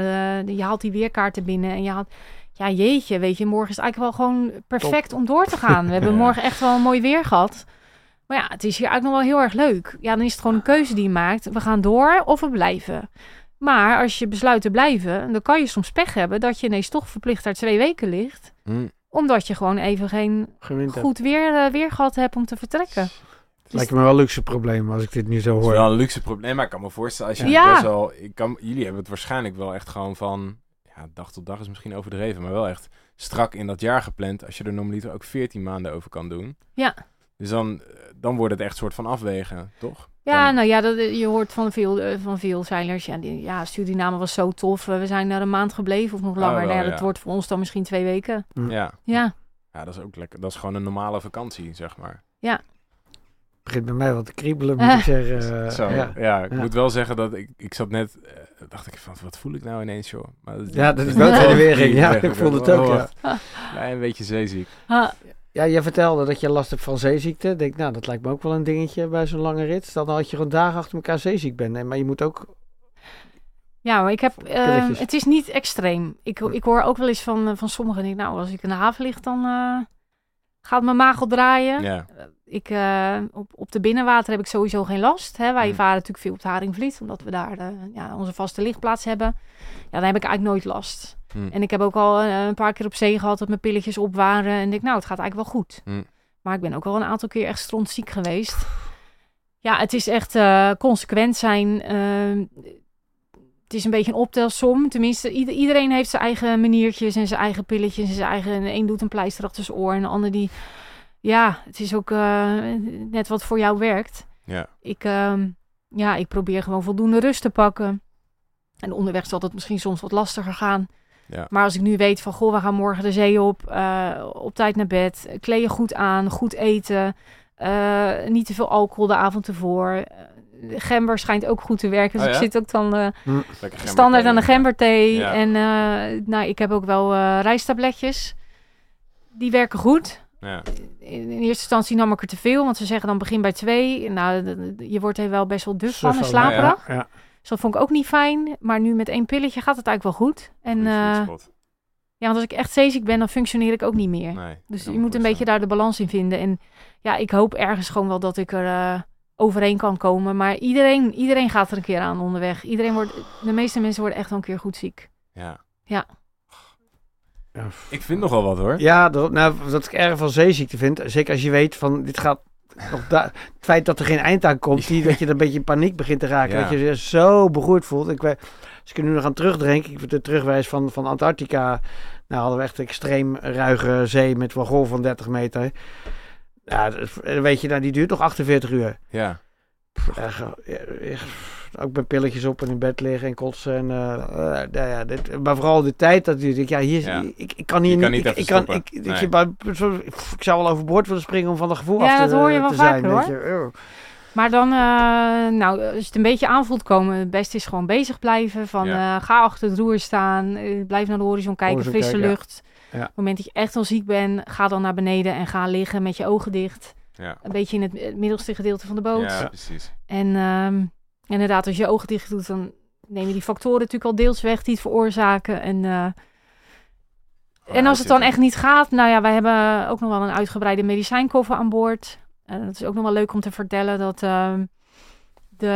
de, je haalt die weerkaarten binnen en je haalt, ja jeetje, weet je, morgen is het eigenlijk wel gewoon perfect om door te gaan. We hebben morgen echt wel een mooi weer gehad. Maar ja, het is hier eigenlijk nog wel heel erg leuk. Ja, dan is het gewoon een keuze die je maakt. We gaan door of we blijven. Maar als je besluit te blijven, dan kan je soms pech hebben dat je ineens toch verplicht daar twee weken ligt. Hm. Omdat je gewoon even geen goed weer, eh, weer gehad hebt om te vertrekken. Lijkt me wel een luxe probleem als ik dit nu zo Dat is hoor. wel een luxe probleem. Nee, maar ik kan me voorstellen, als je Ja. best wel... Ik kan, jullie hebben het waarschijnlijk wel echt gewoon van... Ja, dag tot dag is misschien overdreven, maar wel echt strak in dat jaar gepland. Als je er normaliter ook 14 maanden over kan doen. Ja. Dus dan, eh, dan wordt het echt een soort van afwegen, toch? Ja, Dan- nou ja, dat, je hoort van veel, eh, van veel zeilers. Ja, die, ja, Suriname was zo tof. eh, We zijn daar een maand gebleven of nog langer. wel, nou ja, ja. dat wordt voor ons dan misschien twee weken. Ja. Ja, ja, dat is ook lekker. Dat is gewoon een normale vakantie, zeg maar. begint bij mij wat te kriebelen, moet ik zeggen. Eh, Zo, ja. ja. ik Ja. moet wel zeggen dat ik, ik zat net, eh, dacht ik van, wat voel ik nou ineens, joh? Maar ja, dat is wel de weer ging. Ja, ik voelde het oh, ook, ja. Klein beetje zeeziek. Ja, jij vertelde dat je last hebt van zeeziekte. Ik denk, nou, dat lijkt me ook wel een dingetje bij zo'n lange rit. Stel nou dat je gewoon dagen achter elkaar zeeziek bent. Nee, maar je moet ook... ja, maar ik heb, eh, Pilletjes. het is niet extreem. Ik, ik hoor ook wel eens van, eh, van sommigen, die, nou, als ik in de haven lig, dan eh, gaat mijn maag al draaien. Ja, Ik, eh, op, op de binnenwater heb ik sowieso geen last. Hè. Wij Hmm. varen natuurlijk veel op de Haringvliet, omdat we daar ja, onze vaste lichtplaats hebben. Ja, dan heb ik eigenlijk nooit last. Hm. En ik heb ook al eh, een paar keer op zee gehad dat mijn pilletjes op waren. En denk, nou, het gaat eigenlijk wel goed. Hm. Maar ik ben ook wel een aantal keer echt strontziek geweest. Ja, het is echt eh, consequent zijn. eh, het is een beetje een optelsom. Tenminste, ieder- iedereen heeft zijn eigen maniertjes en zijn eigen pilletjes. En zijn eigen, de een doet een pleister achter zijn oor en de ander die... Ja, het is ook eh, net wat voor jou werkt. ja. Ik, ehm, ja, ik probeer gewoon voldoende rust te pakken. En onderweg zal het misschien soms wat lastiger gaan. Ja. Maar als ik nu weet van, goh, we gaan morgen de zee op, eh, op tijd naar bed, kleed je goed aan, goed eten, eh, niet te veel alcohol de avond ervoor. Eh, gember schijnt ook goed te werken, dus Oh ja? ik zit ook dan eh, Lekker standaard aan de gemberthee. Ja. En eh, nou, ik heb ook wel eh rijstabletjes. Die werken goed. Ja. In, in eerste instantie nam ik er te veel, want ze zeggen dan begin bij twee. Nou, je wordt er wel best wel duf van en slaperig. Ja, ja. Dus dat vond ik ook niet fijn. Maar nu met één pilletje gaat het eigenlijk wel goed. En eh, ja, want als ik echt zeeziek ben, dan functioneer ik ook niet meer. Nee, Dus je moet een beetje daar de balans in vinden. En ja, ik hoop ergens gewoon wel dat ik er eh, overheen kan komen. Maar iedereen, iedereen gaat er een keer aan onderweg. Iedereen wordt, de meeste mensen worden echt wel een keer goed ziek. Ja. Ja. Ik vind nogal wat hoor. Ja, dat, nou, wat ik erg van zeeziekte vind, zeker als je weet van dit gaat nog da- het feit dat er geen eind aan komt, die, dat je dan een beetje in paniek begint te raken, dat je je zo begroeid voelt. Ik, weet- als ik er nu nog aan terugdenk, ik de terugwijs van, van Antarctica, nou hadden we echt een extreem ruige zee met golf van 30 meter. Ja, weet je, nou, die duurt nog 48 uur. Ja. Echt, ja, echt, ook met pilletjes op en in bed liggen en kotsen. En, eh, eh, nou ja, dit, maar vooral de tijd dat je denkt, ja, hier, Ja. ik, ik kan hier Je kan niet, ik, kan, ik, ik, Nee. zou wel overboord willen springen om van de gevoel Ja, af te, dat hoor je wel te zijn. vaker, weet je. Oh. Maar dan, eh, nou, als je het een beetje aanvoelt komen, het beste is gewoon bezig blijven. Van Ja. eh, ga achter het roer staan, blijf naar de horizon kijken, Horizon frisse kijken, lucht. Ja. Op het moment dat je echt al ziek bent, ga dan naar beneden en ga liggen met je ogen dicht. Ja. Een beetje in het middelste gedeelte van de boot. ja, precies. En ehm, inderdaad, als je ogen dicht doet, dan neem je die factoren natuurlijk al deels weg die het veroorzaken. En, eh, Oh, en als het dan echt niet gaat, nou ja, wij hebben ook nog wel een uitgebreide medicijnkoffer aan boord. En dat is ook nog wel leuk om te vertellen dat ehm, de,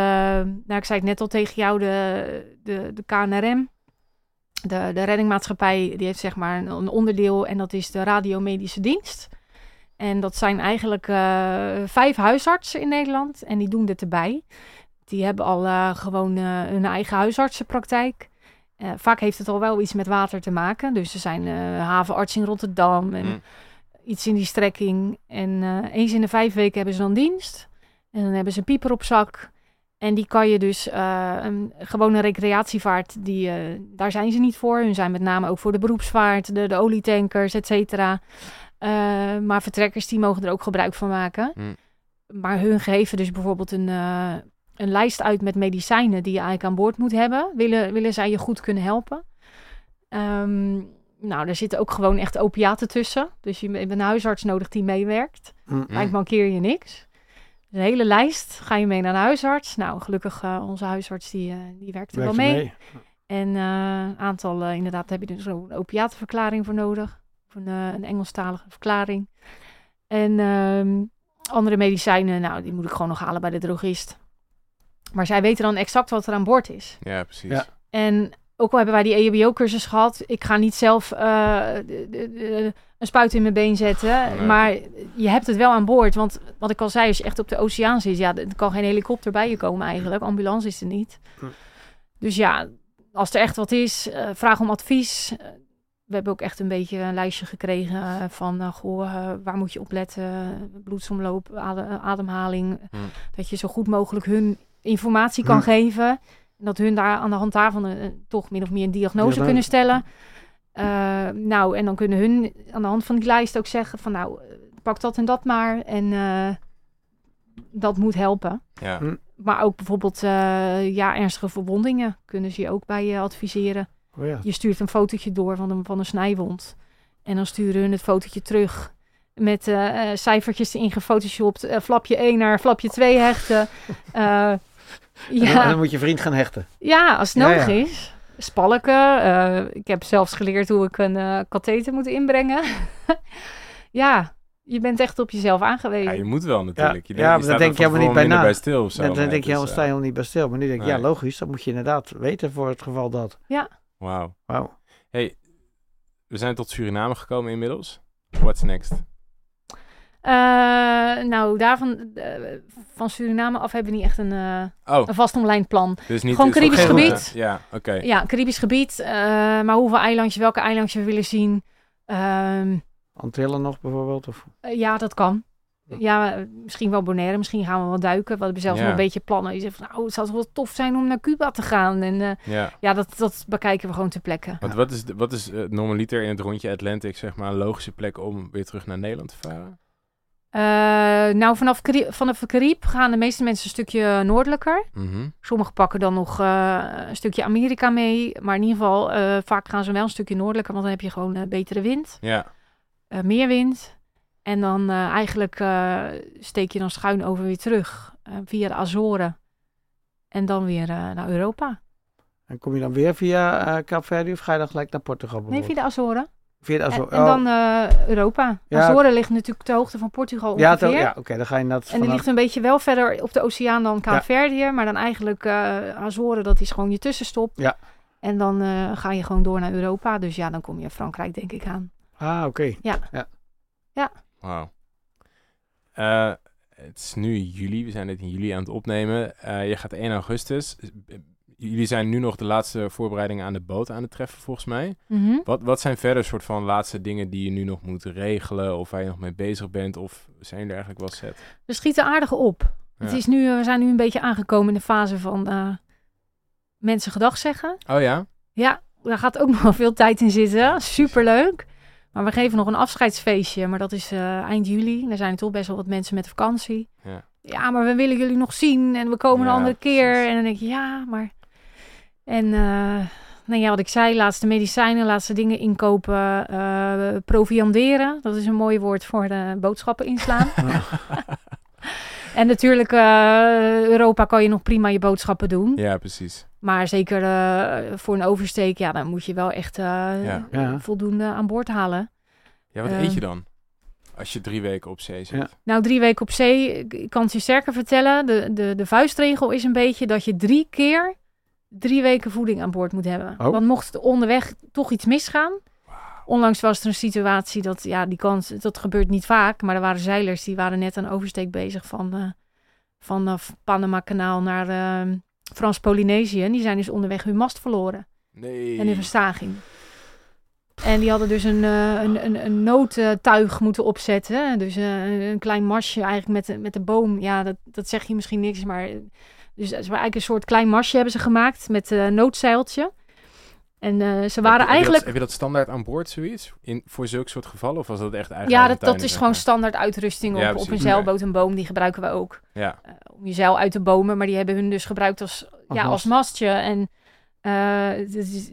nou ik zei het net al tegen jou, de, de, de KNRM, de, de reddingmaatschappij, die heeft zeg maar een, een onderdeel en dat is de radiomedische dienst. En dat zijn eigenlijk eh, vijf huisartsen in Nederland en die doen dit erbij. Die hebben al eh, gewoon eh, hun eigen huisartsenpraktijk. Eh, vaak heeft het al wel iets met water te maken. Dus er zijn havenarts in Rotterdam en Hm. iets in die strekking. En eens in de vijf weken hebben ze dan dienst. En dan hebben ze een pieper op zak. En die kan je dus, een gewone recreatievaart, die, daar zijn ze niet voor. Hun zijn met name ook voor de beroepsvaart, de, de olietankers, et cetera. Maar vertrekkers, die mogen er ook gebruik van maken. Hm. Maar hun geven dus bijvoorbeeld een, een lijst uit met medicijnen die je eigenlijk aan boord moet hebben. Willen, willen zij je goed kunnen helpen. Ehm, nou, daar zitten ook gewoon echt opiaten tussen. Dus je hebt een huisarts nodig die meewerkt. Lijkt mankeer je niks. Een hele lijst. Ga je mee naar de huisarts? Nou, gelukkig uh, onze huisarts die, uh, die werkt er wel mee. mee. En een uh, aantal, inderdaad, heb je dus zo'n opiatenverklaring voor nodig. Of een, een Engelstalige verklaring. En ehm, andere medicijnen, nou, die moet ik gewoon nog halen bij de drogist. Maar zij weten dan exact wat er aan boord is. Ja, precies. Ja. En ook al hebben wij die EHBO-cursus gehad, ik ga niet zelf uh, een spuit in mijn been zetten. Maar je hebt het wel aan boord. Want wat ik al zei, als je echt op de oceaan zit, ja, er kan geen helikopter bij je komen eigenlijk. Ambulance is er niet. Hm. Dus ja, als er echt wat is, uh, vraag om advies. We hebben ook echt een beetje een lijstje gekregen van, goh, waar moet je op letten? Bloedsomloop, ademhaling. Hm. Dat je zo goed mogelijk hun informatie kan hm. geven. En dat hun daar aan de hand daarvan een, toch min of meer een diagnose kunnen stellen. Uh, nou, en dan kunnen hun aan de hand van die lijst ook zeggen van nou, pak dat en dat maar. En uh, dat moet helpen. Ja. Hm. Maar ook bijvoorbeeld uh, ja, ernstige verwondingen kunnen ze je ook bij je adviseren. Oh ja. Je stuurt een fotootje door van een, van een snijwond. En dan sturen hun het fotootje terug met cijfertjes ingefotoshopt. flapje 1 naar flapje 2 hechten. Ja. En dan moet je vriend gaan hechten. Ja, als het nodig is. Spalken. Uh, ik heb zelfs geleerd hoe ik een uh, katheter moet inbrengen. ja, je bent echt op jezelf aangewezen. Ja, je moet wel natuurlijk. Je ja, maar dan denk je helemaal niet bij na. Bij stil zo, dan, denk je dus, helemaal, sta je helemaal niet bij stil. Maar nu denk ik, ja, logisch. Dat moet je inderdaad weten voor het geval dat. Ja. Wauw. Wauw. Hey, we zijn tot Suriname gekomen inmiddels. What's next? Uh, nou, daarvan uh, van Suriname af hebben we niet echt een, uh, oh. een vast omlijnd plan. Dus niet, Gewoon Caribisch gebied. Ja, oké. Ja, Caribisch gebied. maar hoeveel eilandjes, welke eilandjes we willen zien. Um, Antillen nog bijvoorbeeld? Of? ja, dat kan. Ja, misschien wel Bonaire. Misschien gaan we wel duiken. We hebben zelfs een beetje plannen. Je zegt van, nou, het zou toch wel tof zijn om naar Cuba te gaan. En ja, ja dat, dat bekijken we gewoon ter plekke. Want wat is, wat is normaliter in het rondje Atlantic, zeg maar, een logische plek om weer terug naar Nederland te varen? Uh, nou, vanaf, vanaf de Caribe gaan de meeste mensen een stukje noordelijker. Mm Sommigen pakken dan nog uh, een stukje Amerika mee. Maar in ieder geval, uh, vaak gaan ze wel een stukje noordelijker, want dan heb je gewoon betere wind. Ja. meer wind. En dan eigenlijk steek je dan schuin over weer terug via de Azoren. En dan weer naar Europa. En kom je dan weer via Kaapverdi of ga je dan gelijk naar Portugal? Nee, via de Azoren. Via en, en, dan uh, Europa. Ja. Azoren ligt natuurlijk ter hoogte van Portugal ongeveer. Ja, ja oké, dan ga je dat. En die ligt een beetje wel verder op de oceaan dan Kaapverdië. Ja. Maar dan eigenlijk uh, Azoren, dat is gewoon je tussenstop. Ja. En dan uh, ga je gewoon door naar Europa. Dus ja, dan kom je Frankrijk denk ik aan. Ah, oké. Ja. Ja. ja. Wauw. het is nu juli. We zijn dit in juli aan het opnemen. je gaat 1 augustus jullie zijn nu nog de laatste voorbereidingen aan de boot aan het treffen, volgens mij. Mhm. wat, wat zijn verder soort van laatste dingen die je nu nog moet regelen of waar je nog mee bezig bent? Of zijn er eigenlijk wel set? We schieten aardig op. Het is nu, we zijn nu een beetje aangekomen in de fase van uh, mensen gedag zeggen. Oh ja? Ja, daar gaat ook nog wel veel tijd in zitten. Superleuk. Maar we geven nog een afscheidsfeestje, maar dat is uh, eind juli. Er zijn toch best wel wat mensen met vakantie. Ja. ja, maar we willen jullie nog zien en we komen een andere keer. En dan denk je, ja, maar en uh, nou ja, wat ik zei, laatste medicijnen, laatste dingen inkopen, uh, provianderen. Dat is een mooi woord voor de boodschappen inslaan. en natuurlijk, uh, Europa kan je nog prima je boodschappen doen. Ja, precies. Maar zeker voor een oversteek, ja, dan moet je wel echt ja. voldoende aan boord halen. Ja, wat eet je dan? Als je drie weken op zee zit. Ja. Nou, drie weken op zee, ik kan het je sterker vertellen. De, de, de vuistregel is een beetje dat je drie keer drie weken voeding aan boord moet hebben. Oh. Want mocht er onderweg toch iets misgaan. Onlangs was er een situatie dat, ja, die kans, dat gebeurt niet vaak. Maar er waren zeilers die waren net aan oversteek bezig van, uh, van uh, Panama-kanaal naar uh, Frans-Polynesië. En die zijn dus onderweg hun mast verloren. Nee. En in verstaging. En die hadden dus een, een, een, een noodtuig moeten opzetten. Dus een klein marsje eigenlijk met, met de boom. Ja, dat, dat zeg je misschien niks, maar dus het was eigenlijk een soort klein marsje hebben ze gemaakt met een uh, noodzeiltje. En uh, ze waren heb, eigenlijk... Heb je, dat, heb je, dat, standaard aan boord, zoiets? In, voor zulke soort gevallen? Of was dat echt eigenlijk... Ja, dat, dat is gewoon standaard uitrusting op, op een zeilboot. Een boom, die gebruiken we ook. Ja. Uh, om je zeil uit te bomen. Maar die hebben hun dus gebruikt als, als ja, mast. als mastje. En uh, dus,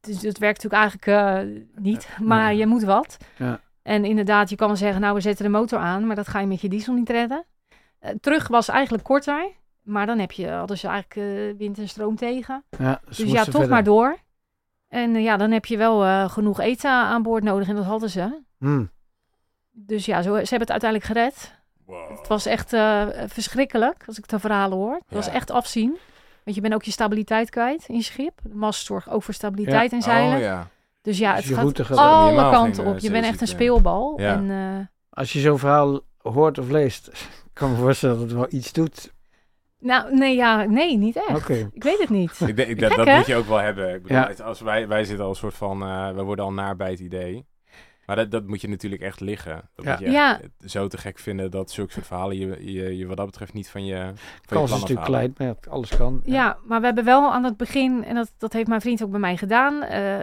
dus, dat werkt natuurlijk eigenlijk niet. Maar nee. je moet wat. Ja. En inderdaad, je kan wel zeggen, nou, we zetten de motor aan. Maar dat ga je met je diesel niet redden. Eh, terug was eigenlijk korter. Maar dan heb je, hadden ze eigenlijk eh, wind en stroom tegen. Ja, ze Dus ja, toch verder. maar door. En eh, ja, dan heb je wel eh, genoeg eten aan boord nodig. En dat hadden ze. Hmm. Dus ja, zo, ze hebben het uiteindelijk gered. Wow. Het was echt eh, verschrikkelijk, als ik de verhalen hoor. Het was echt afzien. Want je bent ook je stabiliteit kwijt in je schip. De mast zorgt ook voor stabiliteit en zeilen. Oh ja. Dus ja, Dus het gaat alle kanten op. Je bent echt een speelbal. Ja. En eh, Als je zo'n verhaal hoort of leest, kan ik me voorstellen dat het wel iets doet. Nou, nee, ja, nee, niet echt. Oké. Ik weet het niet. Ik denk, ik- dat, Gek, dat moet je ook wel hebben. Ik bedoel, Ja. als wij, wij zitten al een soort van, eh, we worden al naar bij het idee. Maar dat, dat moet je natuurlijk echt liggen. Dat Ja. moet je Ja. zo te gek vinden dat zulke soort verhalen je, je, je wat dat betreft niet van je, van je Kans plan is natuurlijk klein, maar ja, alles kan. Ja, maar we hebben wel aan het begin, en dat, dat heeft mijn vriend ook bij mij gedaan. eh,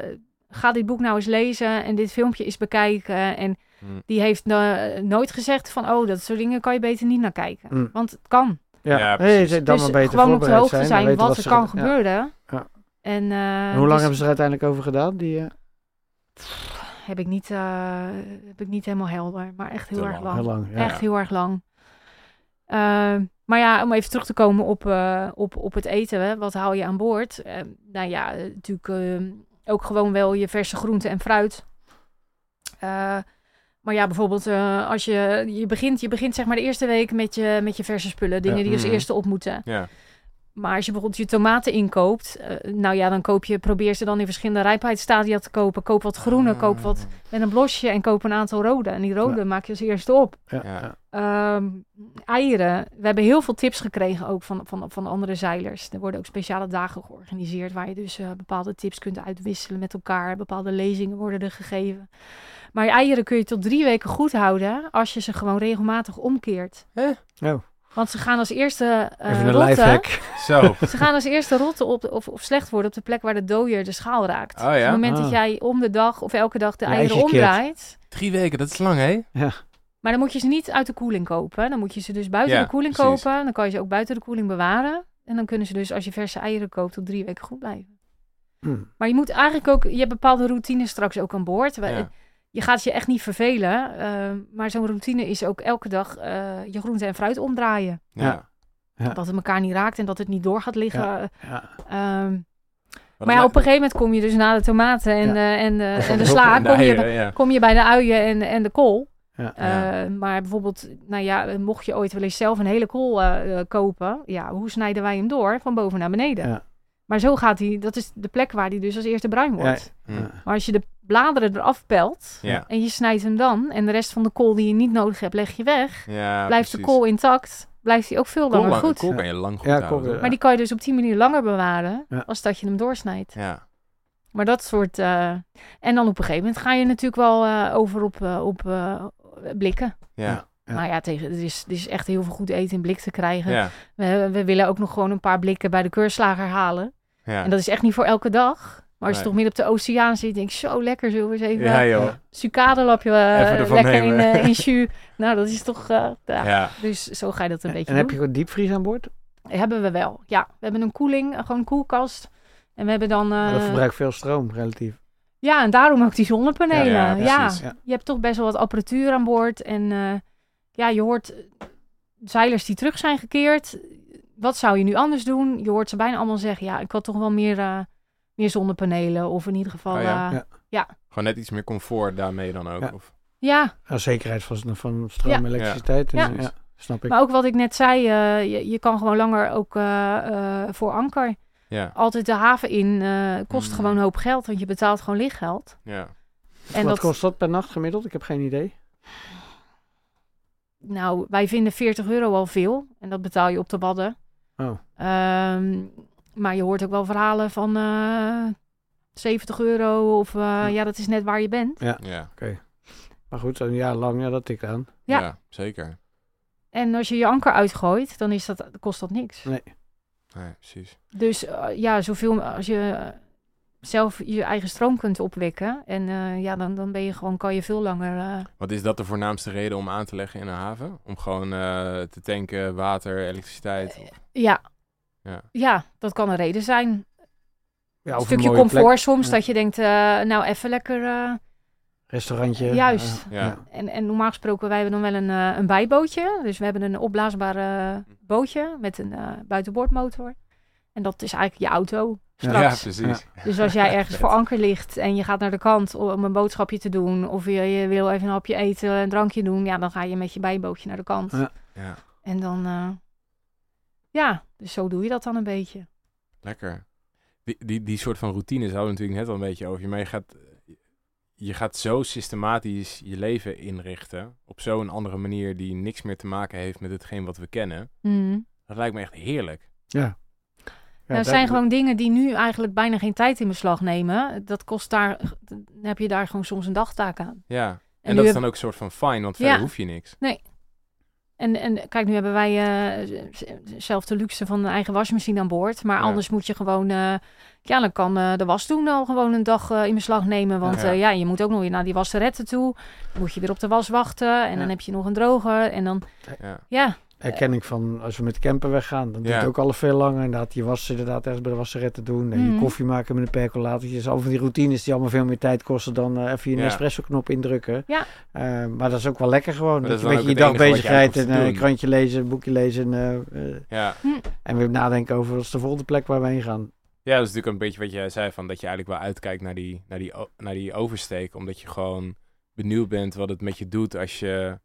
ga dit boek nou eens lezen en dit filmpje eens bekijken. En Hm. die heeft nooit gezegd van, oh, dat soort dingen kan je beter niet naar kijken. Mm. Want het kan. Ja, Ja, precies. dan dus maar beter gewoon op de hoogte zijn, wat er kan gebeuren. Ja. En, eh, En hoe lang dus hebben ze er uiteindelijk over gedaan? Die, eh, heb ik niet, eh, heb ik niet helemaal helder, maar echt heel Te erg lang. lang. heel lang. Ja. Echt heel erg lang. Eh, maar ja, om even terug te komen op, eh, op, op het eten. Hè. Wat haal je aan boord? Eh, nou ja, natuurlijk eh, ook gewoon wel je verse groenten en fruit. Maar ja, bijvoorbeeld eh, als je, je begint, je begint zeg maar de eerste week met je, met je verse spullen. Dingen Ja. die als Mhm. eerste op moeten. Ja. Maar als je bijvoorbeeld je tomaten inkoopt, eh, nou ja, dan koop je, probeer ze dan in verschillende rijpheidsstadia te kopen. Koop wat groene, koop wat met een blosje en koop een aantal rode. En die rode maak je als eerste op. Ja. Ehm, eieren. We hebben heel veel tips gekregen ook van, van, van andere zeilers. Er worden ook speciale dagen georganiseerd waar je dus eh, bepaalde tips kunt uitwisselen met elkaar. Bepaalde lezingen worden er gegeven. Maar je eieren kun je tot drie weken goed houden als je ze gewoon regelmatig omkeert. Oh, Want ze gaan als eerste eh, even een rotten. lifehack. Zo. Ze gaan als eerste rotten op, of, of slecht worden op de plek waar de dooier de schaal raakt. Oh ja? Op het moment Ah. dat jij om de dag of elke dag de eieren omdraait, Drie weken, dat is lang, hè? Maar dan moet je ze niet uit de koeling kopen. Dan moet je ze dus buiten Ja, de koeling precies. kopen. Dan kan je ze ook buiten de koeling bewaren. En dan kunnen ze dus, als je verse eieren koopt, tot drie weken goed blijven. Hm. Maar je moet eigenlijk ook, je hebt bepaalde routines straks ook aan boord. Ja. Je gaat je echt niet vervelen. eh, maar zo'n routine is ook elke dag eh, je groente en fruit omdraaien. Ja. Ja. Dat het elkaar niet raakt en dat het niet door gaat liggen. Ja. Ehm, maar ja, op een gegeven moment kom je dus na de tomaten en, Ja. de, en, de, Of en de sla, En de kom je, kom je bij de uien en, en de kool. Ja. Ja. Eh, maar bijvoorbeeld, nou ja, mocht je ooit wel eens zelf een hele kool eh, eh, kopen, ja, hoe snijden wij hem door? Van boven naar beneden. Ja. Maar zo gaat hij, dat is de plek waar hij dus als eerste bruin wordt. Ja. Maar als je de bladeren eraf pelt Ja. en je snijdt hem dan en de rest van de kool die je niet nodig hebt, leg je weg, Ja, blijft de kool intact, blijft hij ook veel langer lang- goed. Kool kan je lang goed Ja, houden. Maar die kan je dus op die manier langer bewaren Ja. als dat je hem doorsnijdt. Ja. Maar dat soort. eh, en dan op een gegeven moment ga je natuurlijk wel eh, over op, eh, op eh, blikken. Ja. Ja. Nou ja, tegen, het, is, het is echt heel veel goed eten in blik te krijgen. Ja. We, we willen ook nog gewoon een paar blikken bij de keurslager halen. Ja. En dat is echt niet voor elke dag. Maar als je Nee. toch midden op de oceaan zit, denk ik zo lekker. Zullen we eens even Ja, ja, joh. sucadelapje eh, lekker in, eh, in jus. Nou, dat is toch... eh, ja. Ja. Dus zo ga je dat een beetje En heb je gewoon diepvries aan boord? Hebben we wel. Ja, we hebben een koeling, eh, gewoon een koelkast. En we hebben dan... Dat eh, verbruikt veel stroom, relatief. Ja, en daarom ook die zonnepanelen. Ja, Ja, je hebt toch best wel wat apparatuur aan boord. En eh, ja, je hoort eh, zeilers die terug zijn gekeerd. Wat zou je nu anders doen? Je hoort ze bijna allemaal zeggen, ja, ik had toch wel meer, eh, meer zonnepanelen. Of in ieder geval, Oh ja? eh, Ja. Gewoon net iets meer comfort daarmee dan ook. Ja. Of... ja. Ja, zekerheid van, van stroom Ja. en elektriciteit. En, Ja. ja. snap ik. Maar ook wat ik net zei, eh, je, je kan gewoon langer ook eh, eh, voor anker. Ja. Altijd de haven in eh, kost Mm. gewoon een hoop geld, want je betaalt gewoon lichtgeld. Ja. En Wat dat, kost dat per nacht gemiddeld? Ik heb geen idee. Nou, wij vinden 40 euro al veel. En dat betaal je op de wadden. Oh. Ehm, maar je hoort ook wel verhalen van eh 70 euro. Of eh, ja, dat is net waar je bent. Ja. Maar goed, een jaar lang, ja, dat tikt aan. Ja. Ja. zeker. En als je je anker uitgooit, dan is dat, kost dat niks. Nee. Nee, precies. Dus eh, ja, zoveel als je eh, zelf je eigen stroom kunt opwekken. En eh, ja, dan, dan ben je gewoon, kan je veel langer. eh, Wat is dat de voornaamste reden om aan te leggen in een haven? Om gewoon eh, te tanken, water, elektriciteit? Of... ja. Ja. ja, dat kan een reden zijn. Ja, een stukje comfort plek. soms, Ja. dat je denkt, eh, nou even lekker, eh, Restaurantje. Juist. Ja. En, en normaal gesproken, wij hebben dan wel een, eh, een bijbootje. Dus we hebben een opblaasbaar eh, bootje met een eh, buitenboordmotor. En dat is eigenlijk je auto. Straks. Ja, precies. Dus als jij ergens voor anker ligt en je gaat naar de kant om een boodschapje te doen, of je, je wil even een hapje eten, een drankje doen, ja, dan ga je met je bijbootje naar de kant. Ja. Ja, En dan, eh, ja, dus zo doe je dat dan een beetje. lekker. Die, die, die soort van routines hadden we natuurlijk net al een beetje over. Maar je gaat, je gaat zo systematisch je leven inrichten. Op zo'n andere manier die niks meer te maken heeft met hetgeen wat we kennen. Mm. Dat lijkt me echt heerlijk. Ja. Nou, dat- zijn gewoon dingen die nu eigenlijk bijna geen tijd in beslag nemen. Dat kost daar, dan heb je daar gewoon soms een dagtaak aan. Ja. En, dat is heb- dan ook een soort van fine, want verder Ja. hoef je niks. En, en kijk, nu hebben wij z- zelf de luxe van een eigen wasmachine aan boord. Maar Ja. anders moet je gewoon, eh, ja, dan kan eh, de was doen al gewoon een dag in beslag nemen. Want Ja. ja. je moet ook nog weer naar die wasseretten toe. Dan moet je weer op de was wachten. En dan heb je nog een droger. En dan, Ja. Ja, herken ik van als we met de camper weggaan. Dan duurt Ja. het ook al veel langer. Inderdaad, je was inderdaad ergens bij de wasseret doen. En je Mhm. koffie maken met een percolator. Dus al van die routines die allemaal veel meer tijd kosten dan eh, even je Ja. Nespresso-knop indrukken. Ja. Eh, maar dat is ook wel lekker gewoon. Maar Dat, dat je is een beetje je dag bezigheid en eh, een te doen. krantje lezen, een boekje lezen. eh, eh, Ja. en weer nadenken over wat is de volgende plek waar we heen gaan. ja, dat is natuurlijk een beetje wat jij zei. Van dat je eigenlijk wel uitkijkt naar die, naar, die, naar die oversteek. Omdat je gewoon benieuwd bent wat het met je doet als je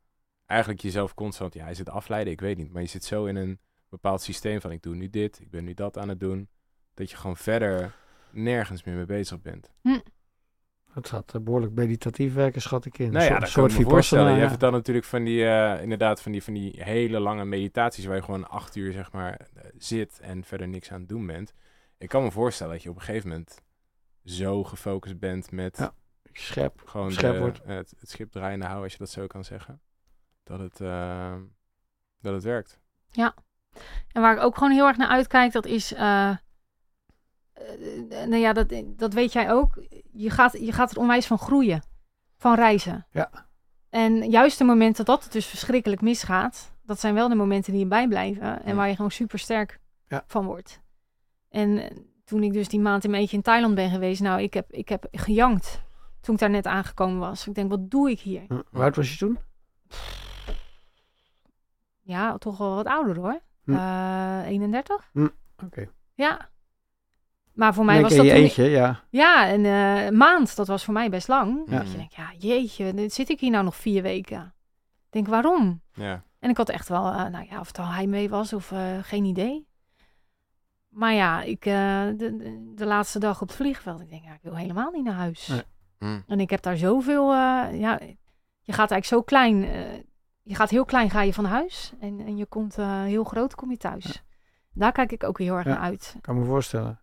eigenlijk jezelf constant... Ja, is het afleiden? Ik weet niet. Maar je zit zo in een bepaald systeem van ik doe nu dit, ik ben nu dat aan het doen. Dat je gewoon verder nergens meer mee bezig bent. Dat gaat eh, behoorlijk meditatief werken, schat ik in. Nou ja, Een dat soort kan ik me voorstellen. Je hebt dan natuurlijk van die, eh, inderdaad, van die, van die hele lange meditaties waar je gewoon acht uur, zeg maar, eh, zit en verder niks aan het doen bent. Ik kan me voorstellen dat je op een gegeven moment zo gefocust bent met Ja. Scherp. gewoon scherp de- wordt. het, het schip draaiende houden, als je dat zo kan zeggen. Dat het, eh, dat het werkt. En waar ik ook gewoon heel erg naar uitkijk, dat is. eh, eh, nou ja, dat, dat weet jij ook. Je gaat, je gaat er onwijs van groeien. Van reizen. Ja. En juist de momenten dat het dus verschrikkelijk misgaat, dat zijn wel de momenten die je bijblijven. En Ja. waar je gewoon super sterk Ja. van wordt. En eh, toen ik dus die maand in mijn eentje in Thailand ben geweest, nou, ik heb, ik heb gejankt toen ik daar net aangekomen was. Ik denk, wat doe ik hier? Hm, Hoe oud was je toen? Ja, toch wel wat ouder hoor. Hm. Eh, 31? Oké. Ja. Maar voor mij Denk was dat toen... eentje, ja. Ja, een eh, maand, dat was voor mij best lang. Ja. Dat je denkt, ja, jeetje, zit ik hier nou nog vier weken. Ik denk, waarom? Ja. En ik had echt wel, eh, nou ja, of het al heimwee was of eh, geen idee. Maar ja, ik, eh, de, de, de laatste dag op het vliegveld, ik denk, ja, ik wil helemaal niet naar huis. Nee. Hm. En ik heb daar zoveel, eh, ja, je gaat eigenlijk zo klein, eh, je gaat heel klein ga je van huis en, en je komt eh, heel groot, kom je thuis. Daar kijk ik ook heel erg Ja. naar uit. Kan me voorstellen.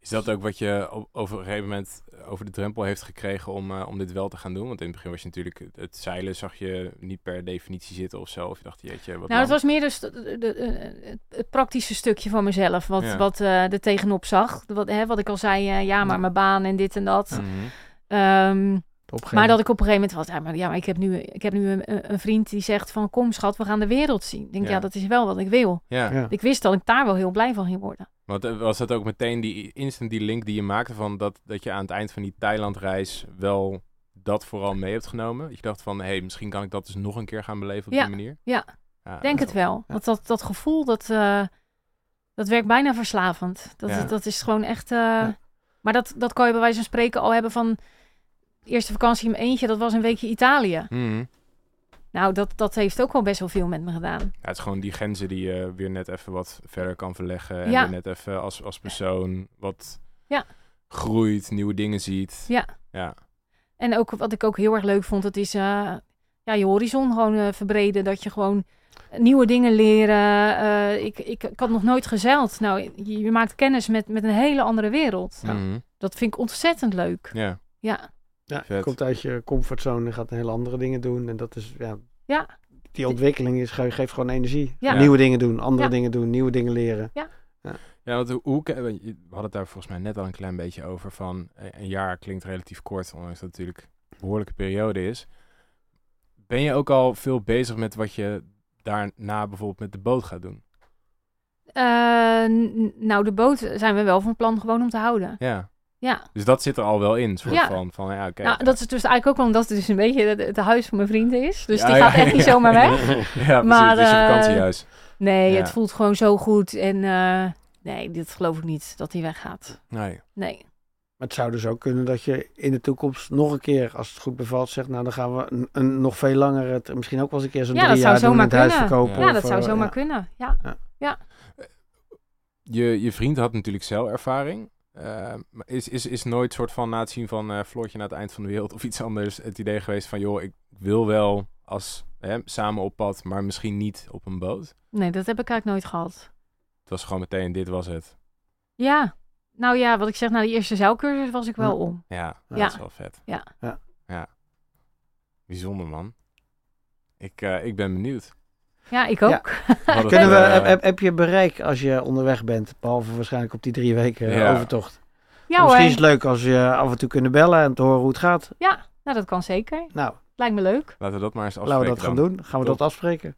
Is dat ook wat je o- over een gegeven moment over de drempel heeft gekregen om, eh, om dit wel te gaan doen? Want in het begin was je natuurlijk het- zeilen zag je niet per definitie zitten of zo. Of je dacht, jeetje, wat Nou, het was meer dus de, de- de- eh, het, praktische stukje van mezelf, wat, Ja. wat eh er tegenop zag. Wat, hè, wat ik al zei, eh, ja, maar mijn baan en dit en dat. Mhm. Ehm, Maar dat ik op een gegeven moment was, ja, maar, ja, maar ik heb nu, ik heb nu een, een vriend die zegt van, kom schat, we gaan de wereld zien. Ik denk, Ja. ja. dat is wel wat ik wil. Ja, Ja. Ik wist dat ik daar wel heel blij van ging worden. want eh, was dat ook meteen die instant die link die je maakte van dat, dat je aan het eind van die Thailandreis wel dat vooral mee hebt genomen? Dat je dacht van, hé, hey, misschien kan ik dat dus nog een keer gaan beleven op Ja. die manier? Ja. Ja, Ik denk het wel. Ja. Want dat, dat gevoel, dat, eh, dat werkt bijna verslavend. Dat, Ja. dat is gewoon echt... eh, Maar dat, dat kan je bij wijze van spreken al hebben van... Eerste vakantie in mijn eentje, dat was een weekje Italië. Mhm. Nou, dat, dat heeft ook wel best wel veel met me gedaan. Ja, het is gewoon die grenzen die je weer net even wat verder kan verleggen. En Ja. weer net even als, als persoon wat Ja. groeit, nieuwe dingen ziet. Ja. Ja. En ook wat ik ook heel erg leuk vond, dat is eh, ja, je horizon gewoon eh, verbreden. Dat je gewoon nieuwe dingen leren. Eh, ik, ik, ik had nog nooit gezeild. Nou, je, je maakt kennis met, met een hele andere wereld. Dat vind ik ontzettend leuk. ja. Ja, Ja, Vet. komt uit je comfortzone en gaat hele andere dingen doen. En dat is, ja... Ja. Die ontwikkeling is, ge- geeft gewoon energie. Ja. Nieuwe dingen doen, andere Ja. dingen doen, nieuwe dingen leren. Ja, want hoe, hoe, ke- want je- we hadden het daar volgens mij net al een klein beetje over van eh, een jaar klinkt relatief kort, ondanks dat het natuurlijk een behoorlijke periode is. Ben je ook al veel bezig met wat je daarna bijvoorbeeld met de boot gaat doen? Eh, nou, de boot zijn we wel van plan gewoon om te houden. Ja, Ja, Dus dat zit er al wel in, soort Ja. van, van ja, oké. nou, dat is dus eigenlijk ook wel omdat het dus een beetje het, het huis van mijn vrienden is. Dus Ja, die ja, gaat echt ja. niet zomaar weg. Ja, precies, maar, het is je eh, vakantiehuis. Nee, Ja. het voelt gewoon zo goed. En eh, nee, dit geloof ik niet dat hij weggaat. Nee. Nee. Maar het zou dus ook kunnen dat je in de toekomst nog een keer, als het goed bevalt, zegt, nou dan gaan we een, een nog veel langer, het, misschien ook wel eens een keer zo'n Ja, drie jaar doen het huis kunnen. verkopen. Ja, of, dat zou eh, zomaar ja. kunnen. Ja. Je, je vriend had natuurlijk celervaring. Eh, maar is, is, is nooit soort van na het zien van eh Floortje naar het eind van de wereld of iets anders het idee geweest van joh, ik wil wel als hè, samen op pad, maar misschien niet op een boot. Nee, dat heb ik eigenlijk nooit gehad. Het was gewoon meteen, dit was het. Ja. Nou ja, wat ik zeg, na die eerste zeilcursus was ik wel om. Ja, Ja. dat is wel vet. Ja. Ja. Ja. Bijzonder man. Ik, eh, ik ben benieuwd. Ja, ik Ja. ook. Kunnen we, eh, heb, heb- heb je bereik als je onderweg bent, behalve waarschijnlijk op die drie weken eh, Ja. overtocht? Ja hoor. Misschien is het leuk als je af en toe kunnen bellen en te horen hoe het gaat. Ja, nou dat kan zeker. Nou, Lijkt me leuk. Laten we dat maar eens laten we afspreken dat gaan doen. Gaan we Top. dat afspreken?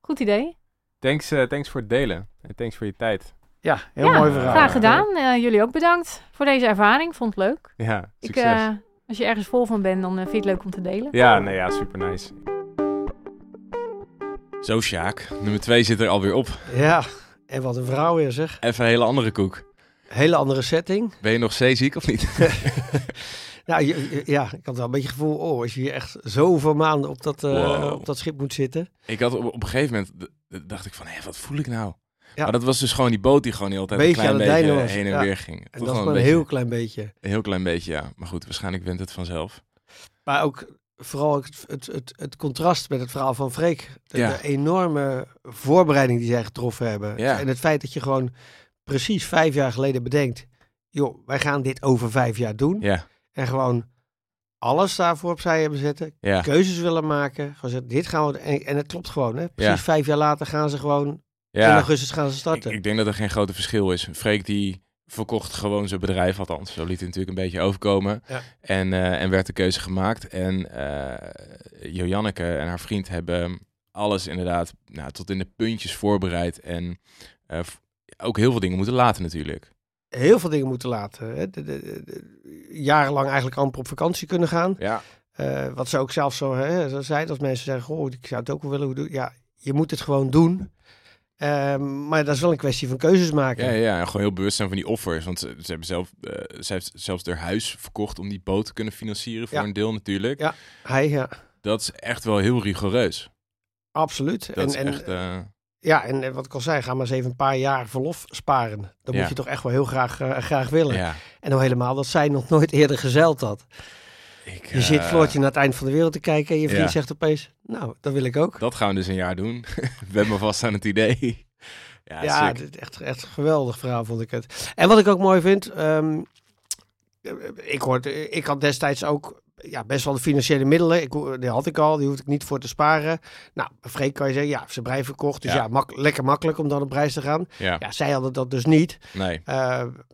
Goed idee. Thanks, eh, thanks voor het delen. En thanks voor je tijd. Ja, heel ja, mooi verhaal. Graag gedaan. Eh, jullie ook bedankt voor deze ervaring. Vond het leuk. Ja, Ik, succes. eh, als je ergens vol van bent, dan vind je het leuk om te delen. Ja, nee, ja, super nice. Zo, Sjaak. Nummer 2 zit er alweer op. Ja, en wat een vrouw weer zeg. Even een hele andere koek. Hele andere setting. Ben je nog zeeziek of niet? Nou, je- ja, ik had wel een beetje het gevoel, oh, als je hier echt zoveel maanden op dat, eh, Wow. op dat schip moet zitten. ik had op, op een gegeven moment, dacht ik van, hé, wat voel ik nou? Ja. Maar dat was dus gewoon die boot die gewoon de hele tijd Beetje een klein beetje was, heen en ja. weer ging. En dat gewoon maar een beetje- heel klein beetje. een heel klein beetje, ja. Maar goed, waarschijnlijk wint het vanzelf. Maar ook vooral het, het, het, het contrast met het verhaal van Freek. De, Ja. de enorme voorbereiding die zij getroffen hebben. Ja. En het feit dat je gewoon precies vijf jaar geleden bedenkt... joh, wij gaan dit over vijf jaar doen. Ja, En gewoon alles daarvoor opzij hebben zetten. Keuzes willen maken. Gewoon zeggen, dit gaan we... En, en het klopt gewoon, hè. Precies vijf jaar later gaan ze gewoon... In augustus gaan ze Ik, starten. ik denk dat er geen grote verschil is. Freek die verkocht gewoon zijn bedrijf, althans. Zo liet het natuurlijk een beetje overkomen. Ja. En, eh, en werd de keuze gemaakt. En Joanneke en haar vriend hebben alles inderdaad nou, tot in de puntjes voorbereid. En eh, ook heel veel dingen moeten laten natuurlijk. heel veel dingen moeten laten. Hè. De, de- de- de- jarenlang eigenlijk amper op vakantie kunnen gaan. Ja, wat ze ook zelf zo, hè, zei, als mensen zeggen, oh, ik zou het ook wel willen doen. Ja, je moet het gewoon doen. Ehm, maar dat is wel een kwestie van keuzes maken. ja, ja, gewoon heel bewust zijn van die offers. Want ze, ze hebben zelf, eh, ze heeft zelfs haar huis verkocht om die boot te kunnen financieren voor Ja. een deel natuurlijk. Ja. Hij, ja, Dat is echt wel heel rigoureus. absoluut. Dat en, echt... eh, Ja, en eh, wat ik al zei, ga maar eens even een paar jaar verlof sparen. Dat Ja. moet je toch echt wel heel graag, graag willen. ja. En dan helemaal dat zij nog nooit eerder gezeild had. Ik, Je zit eh, Floortje naar het eind van de wereld te kijken en je vriend Ja. zegt opeens, nou, dat wil ik ook. Dat gaan we dus een jaar doen. we hebben vast aan het idee. Ja, Ja, echt, echt geweldig verhaal vond ik het. En wat ik ook mooi vind, ehm, ik, hoorde, ik had destijds ook ja, best wel de financiële middelen. Ik, die had ik al, die hoefde ik niet voor te sparen. Nou, Freek kan je zeggen, ja, ze brei verkocht. Dus Ja. ja, mak- lekker makkelijk om dan op reis te gaan. ja. Ja, zij hadden dat dus niet. Nee. Eh,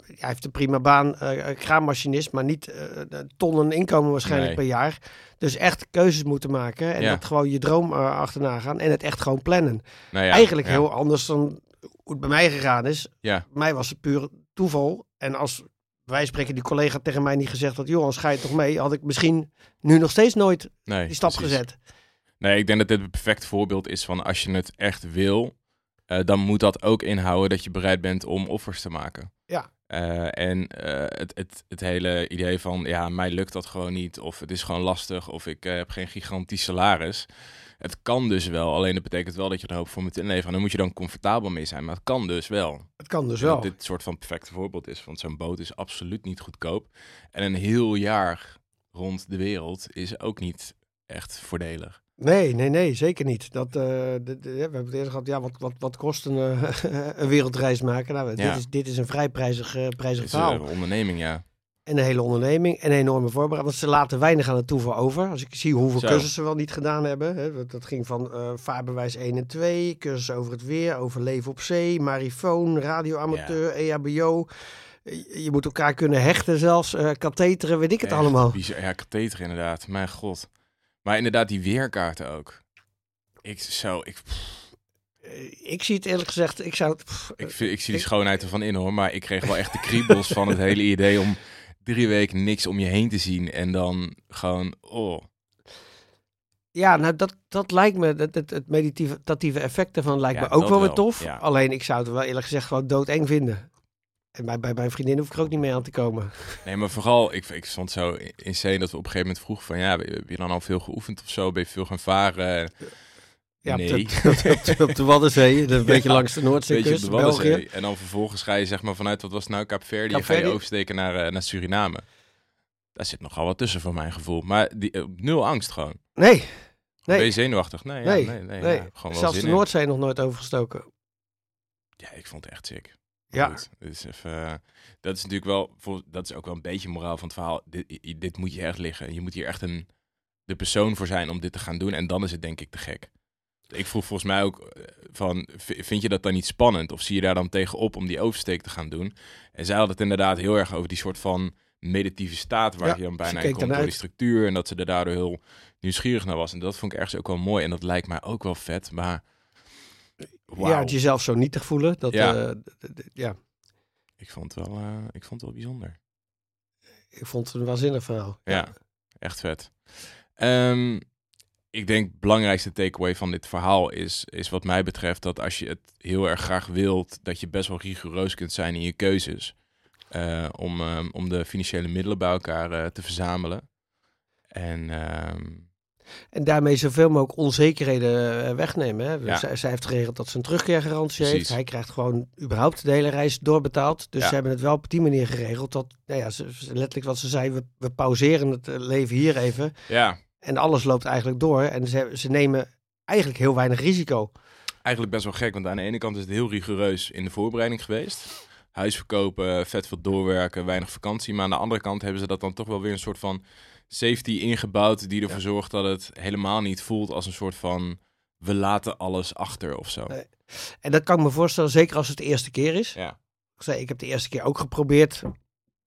hij heeft een prima baan, eh kraammachinist, maar niet eh, tonnen inkomen waarschijnlijk Nee. per jaar. Dus echt keuzes moeten maken en Ja. dat gewoon je droom eh, achterna gaan en het echt gewoon plannen. Nou Eigenlijk heel anders dan hoe het bij mij gegaan is. Ja, Bij mij was het puur toeval. En als wij spreken die collega tegen mij niet gezegd had, Johan, ga je toch mee? Had ik misschien nu nog steeds nooit nee. die stap precies. gezet. Nee, ik denk dat dit het perfect voorbeeld is van als je het echt wil, eh, dan moet dat ook inhouden dat je bereid bent om offers te maken. Ja. Eh, en eh, het, het, het hele idee van, ja, mij lukt dat gewoon niet, of het is gewoon lastig, of ik heb geen gigantisch salaris. Het kan dus wel, alleen dat betekent wel dat je er een hoop voor moet inleveren. En daar moet je dan comfortabel mee zijn, maar het kan dus wel. Het kan dus Dat wel. dit soort van perfecte voorbeeld is, want zo'n boot is absoluut niet goedkoop. En een heel jaar rond de wereld is ook niet echt voordelig. Nee, nee, nee, zeker niet. Dat, de, de- we hebben het eerder gehad, ja, wat, wat, wat kost een, eh, een wereldreis maken? Nou, Ja. dit, is, dit is een vrij prijzig, eh, prijzig verhaal. een onderneming, ja. En een hele onderneming en een enorme voorbereiding. Want ze laten weinig aan het toeval over. Als ik zie hoeveel Zo. cursussen ze wel niet gedaan hebben. Hè, dat, ging van eh vaarbewijs 1 en 2, cursussen over het weer, over leven op zee, marifoon, radioamateur, E EHBO. Je, moet elkaar kunnen hechten zelfs, eh katheteren, weet ik het Echt allemaal. bizar. Ja, katheter inderdaad. Mijn god. Maar inderdaad, die weerkaarten ook. Ik, zo, ik, Eh, Ik zie het eerlijk gezegd, ik zou het... ik, vind- ik zie die ik- schoonheid ervan in hoor. Maar ik kreeg wel echt de kriebels van het hele idee om drie weken niks om je heen te zien en dan gewoon, oh. Ja, nou dat, dat lijkt me, het, het, het meditatieve effect ervan lijkt Ja, me ook dat wel weer tof. ja. Alleen ik zou het wel eerlijk gezegd gewoon doodeng vinden. En bij, bij mijn vriendin hoef ik er ook niet mee aan te komen. Nee, maar vooral, ik, ik vond het zo insane dat we op een gegeven moment vroegen van, ja, heb je dan al veel geoefend of zo? Ben je veel gaan varen? Ja, op nee. de- op, de, op de Waddenzee, een beetje langs de Noordzeekust, de België. En dan vervolgens ga je zeg maar vanuit, wat was het nou, Kaapverdi, ga je oversteken naar, eh, naar Suriname. Daar zit nogal wat tussen voor mijn gevoel. Maar die, eh, nul angst gewoon. Nee, Nee. Ben je zenuwachtig? Nee, ja, Nee, nee, nee, nee. ja, gewoon wel zelfs de in. Noordzee nog nooit overgestoken. Ja, ik vond het echt sick. Ja. Goed, dus even, eh, dat is natuurlijk wel, dat is ook wel een beetje moraal van het verhaal. Dit, dit moet je echt liggen. Je moet hier echt een, de persoon voor zijn om dit te gaan doen. En dan is het denk ik te gek. Ik vroeg volgens mij ook eh, van, vind je dat dan niet spannend? Of zie je daar dan tegenop om die oversteek te gaan doen? En zij had het inderdaad heel erg over die soort van meditieve staat waar Ja, je dan bijna in komt door die structuur. En dat ze er daardoor heel nieuwsgierig naar was. En dat vond ik ergens ook wel mooi. En dat lijkt mij ook wel vet. Maar wauw, Ja, het jezelf zo nietig voelen. Dat, Ja. ja. ja, ik, vond het wel, eh, ik vond het wel bijzonder. ik vond het een waanzinnig verhaal. Ja, echt vet. Ehm, ik denk het belangrijkste takeaway van dit verhaal is, is wat mij betreft dat als je het heel erg graag wilt, dat je best wel rigoureus kunt zijn in je keuzes. eh, om, ehm, om de financiële middelen bij elkaar eh, te verzamelen. En ehm, En daarmee zoveel mogelijk onzekerheden eh, wegnemen. Hè. Ja. Zij, zij heeft geregeld dat ze een terugkeergarantie Precies. heeft. Hij krijgt gewoon überhaupt de hele reis doorbetaald. Dus Ja. ze hebben het wel op die manier geregeld. Dat, nou ja, ze, letterlijk wat ze zei, we, we pauzeren het leven hier even. ja, En alles loopt eigenlijk door. En ze, ze nemen eigenlijk heel weinig risico. eigenlijk best wel gek, want aan de ene kant is het heel rigoureus in de voorbereiding geweest. Huis verkopen, vet veel doorwerken, weinig vakantie. Maar aan de andere kant hebben ze dat dan toch wel weer een soort van safety ingebouwd die ervoor zorgt dat het helemaal niet voelt als een soort van we laten alles achter of zo. Nee. En dat kan ik me voorstellen, zeker als het de eerste keer is. Ja. Ik zei, ik heb de eerste keer ook geprobeerd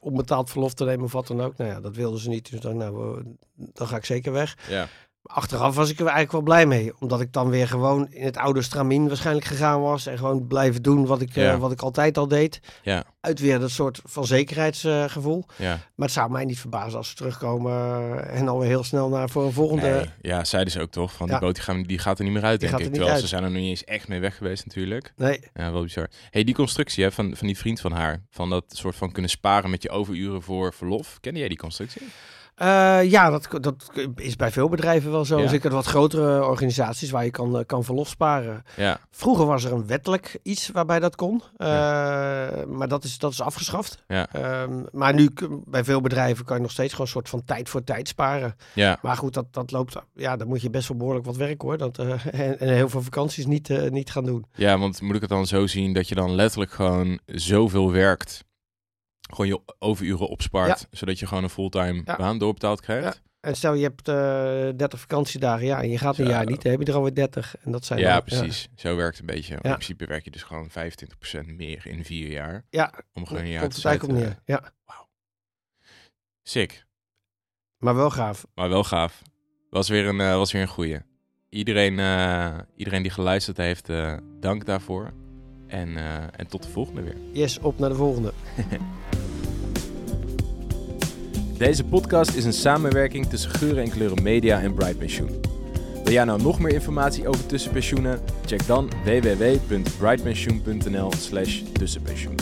om betaald verlof te nemen of wat dan ook. Nou ja, dat wilden ze niet. Dus dan, nou, dan ga ik zeker weg. Ja, achteraf was ik er eigenlijk wel blij mee. Omdat ik dan weer gewoon in het oude stramien waarschijnlijk gegaan was. En gewoon blijven doen wat ik, eh, wat ik altijd al deed. ja, Uit weer dat soort van zekerheidsgevoel. ja. maar het zou mij niet verbazen als ze terugkomen en alweer heel snel naar voor een volgende. Nee, ja, zeiden ze ook toch? Van die boot die, gaan, die gaat er niet meer uit, Die denk ik. er Terwijl uit. ze zijn er nog niet eens echt mee weg geweest natuurlijk. Nee, Ja, wel bizar. hey, die constructie hè, van, van die vriend van haar, van dat soort van kunnen sparen met je overuren voor verlof. Kende jij die constructie? Eh, ja, dat, dat is bij veel bedrijven wel zo. Ja. Zeker wat grotere organisaties waar je kan, eh, kan verlof sparen. Ja, Vroeger was er een wettelijk iets waarbij dat kon. Eh, Maar dat is, dat is afgeschaft. Ehm, maar nu bij veel bedrijven kan je nog steeds gewoon een soort van tijd voor tijd sparen. ja. Maar goed, dat, dat loopt. Ja, dan moet je best wel behoorlijk wat werk hoor. Dat, en, en heel veel vakanties niet, niet gaan doen. Ja, want moet ik het dan zo zien dat je dan letterlijk gewoon zoveel werkt, gewoon je overuren opspart, zodat je gewoon een fulltime baan doorbetaald krijgt? En stel je hebt eh 30 vakantiedagen, ja, en je gaat een Zo. jaar niet, dan heb je er alweer 30. En dat zijn Ja, dan- precies. Zo werkt het een beetje. In principe werk je dus gewoon 25% meer in vier jaar. Ja, Om gewoon een jaar te het eigenlijk neer. Ja, Sick. maar wel gaaf. Maar wel gaaf. Was weer een, eh, was weer een goeie. Iedereen, eh, iedereen die geluisterd heeft, eh, dank daarvoor. En, eh, en tot de volgende weer. Yes, op naar de volgende. Deze podcast is een samenwerking tussen Geuren en Kleuren Media en Bright Pensioen. Wil jij nou nog meer informatie over tussenpensioenen? Check dan www.brightpensioen.nl slash tussenpensioen.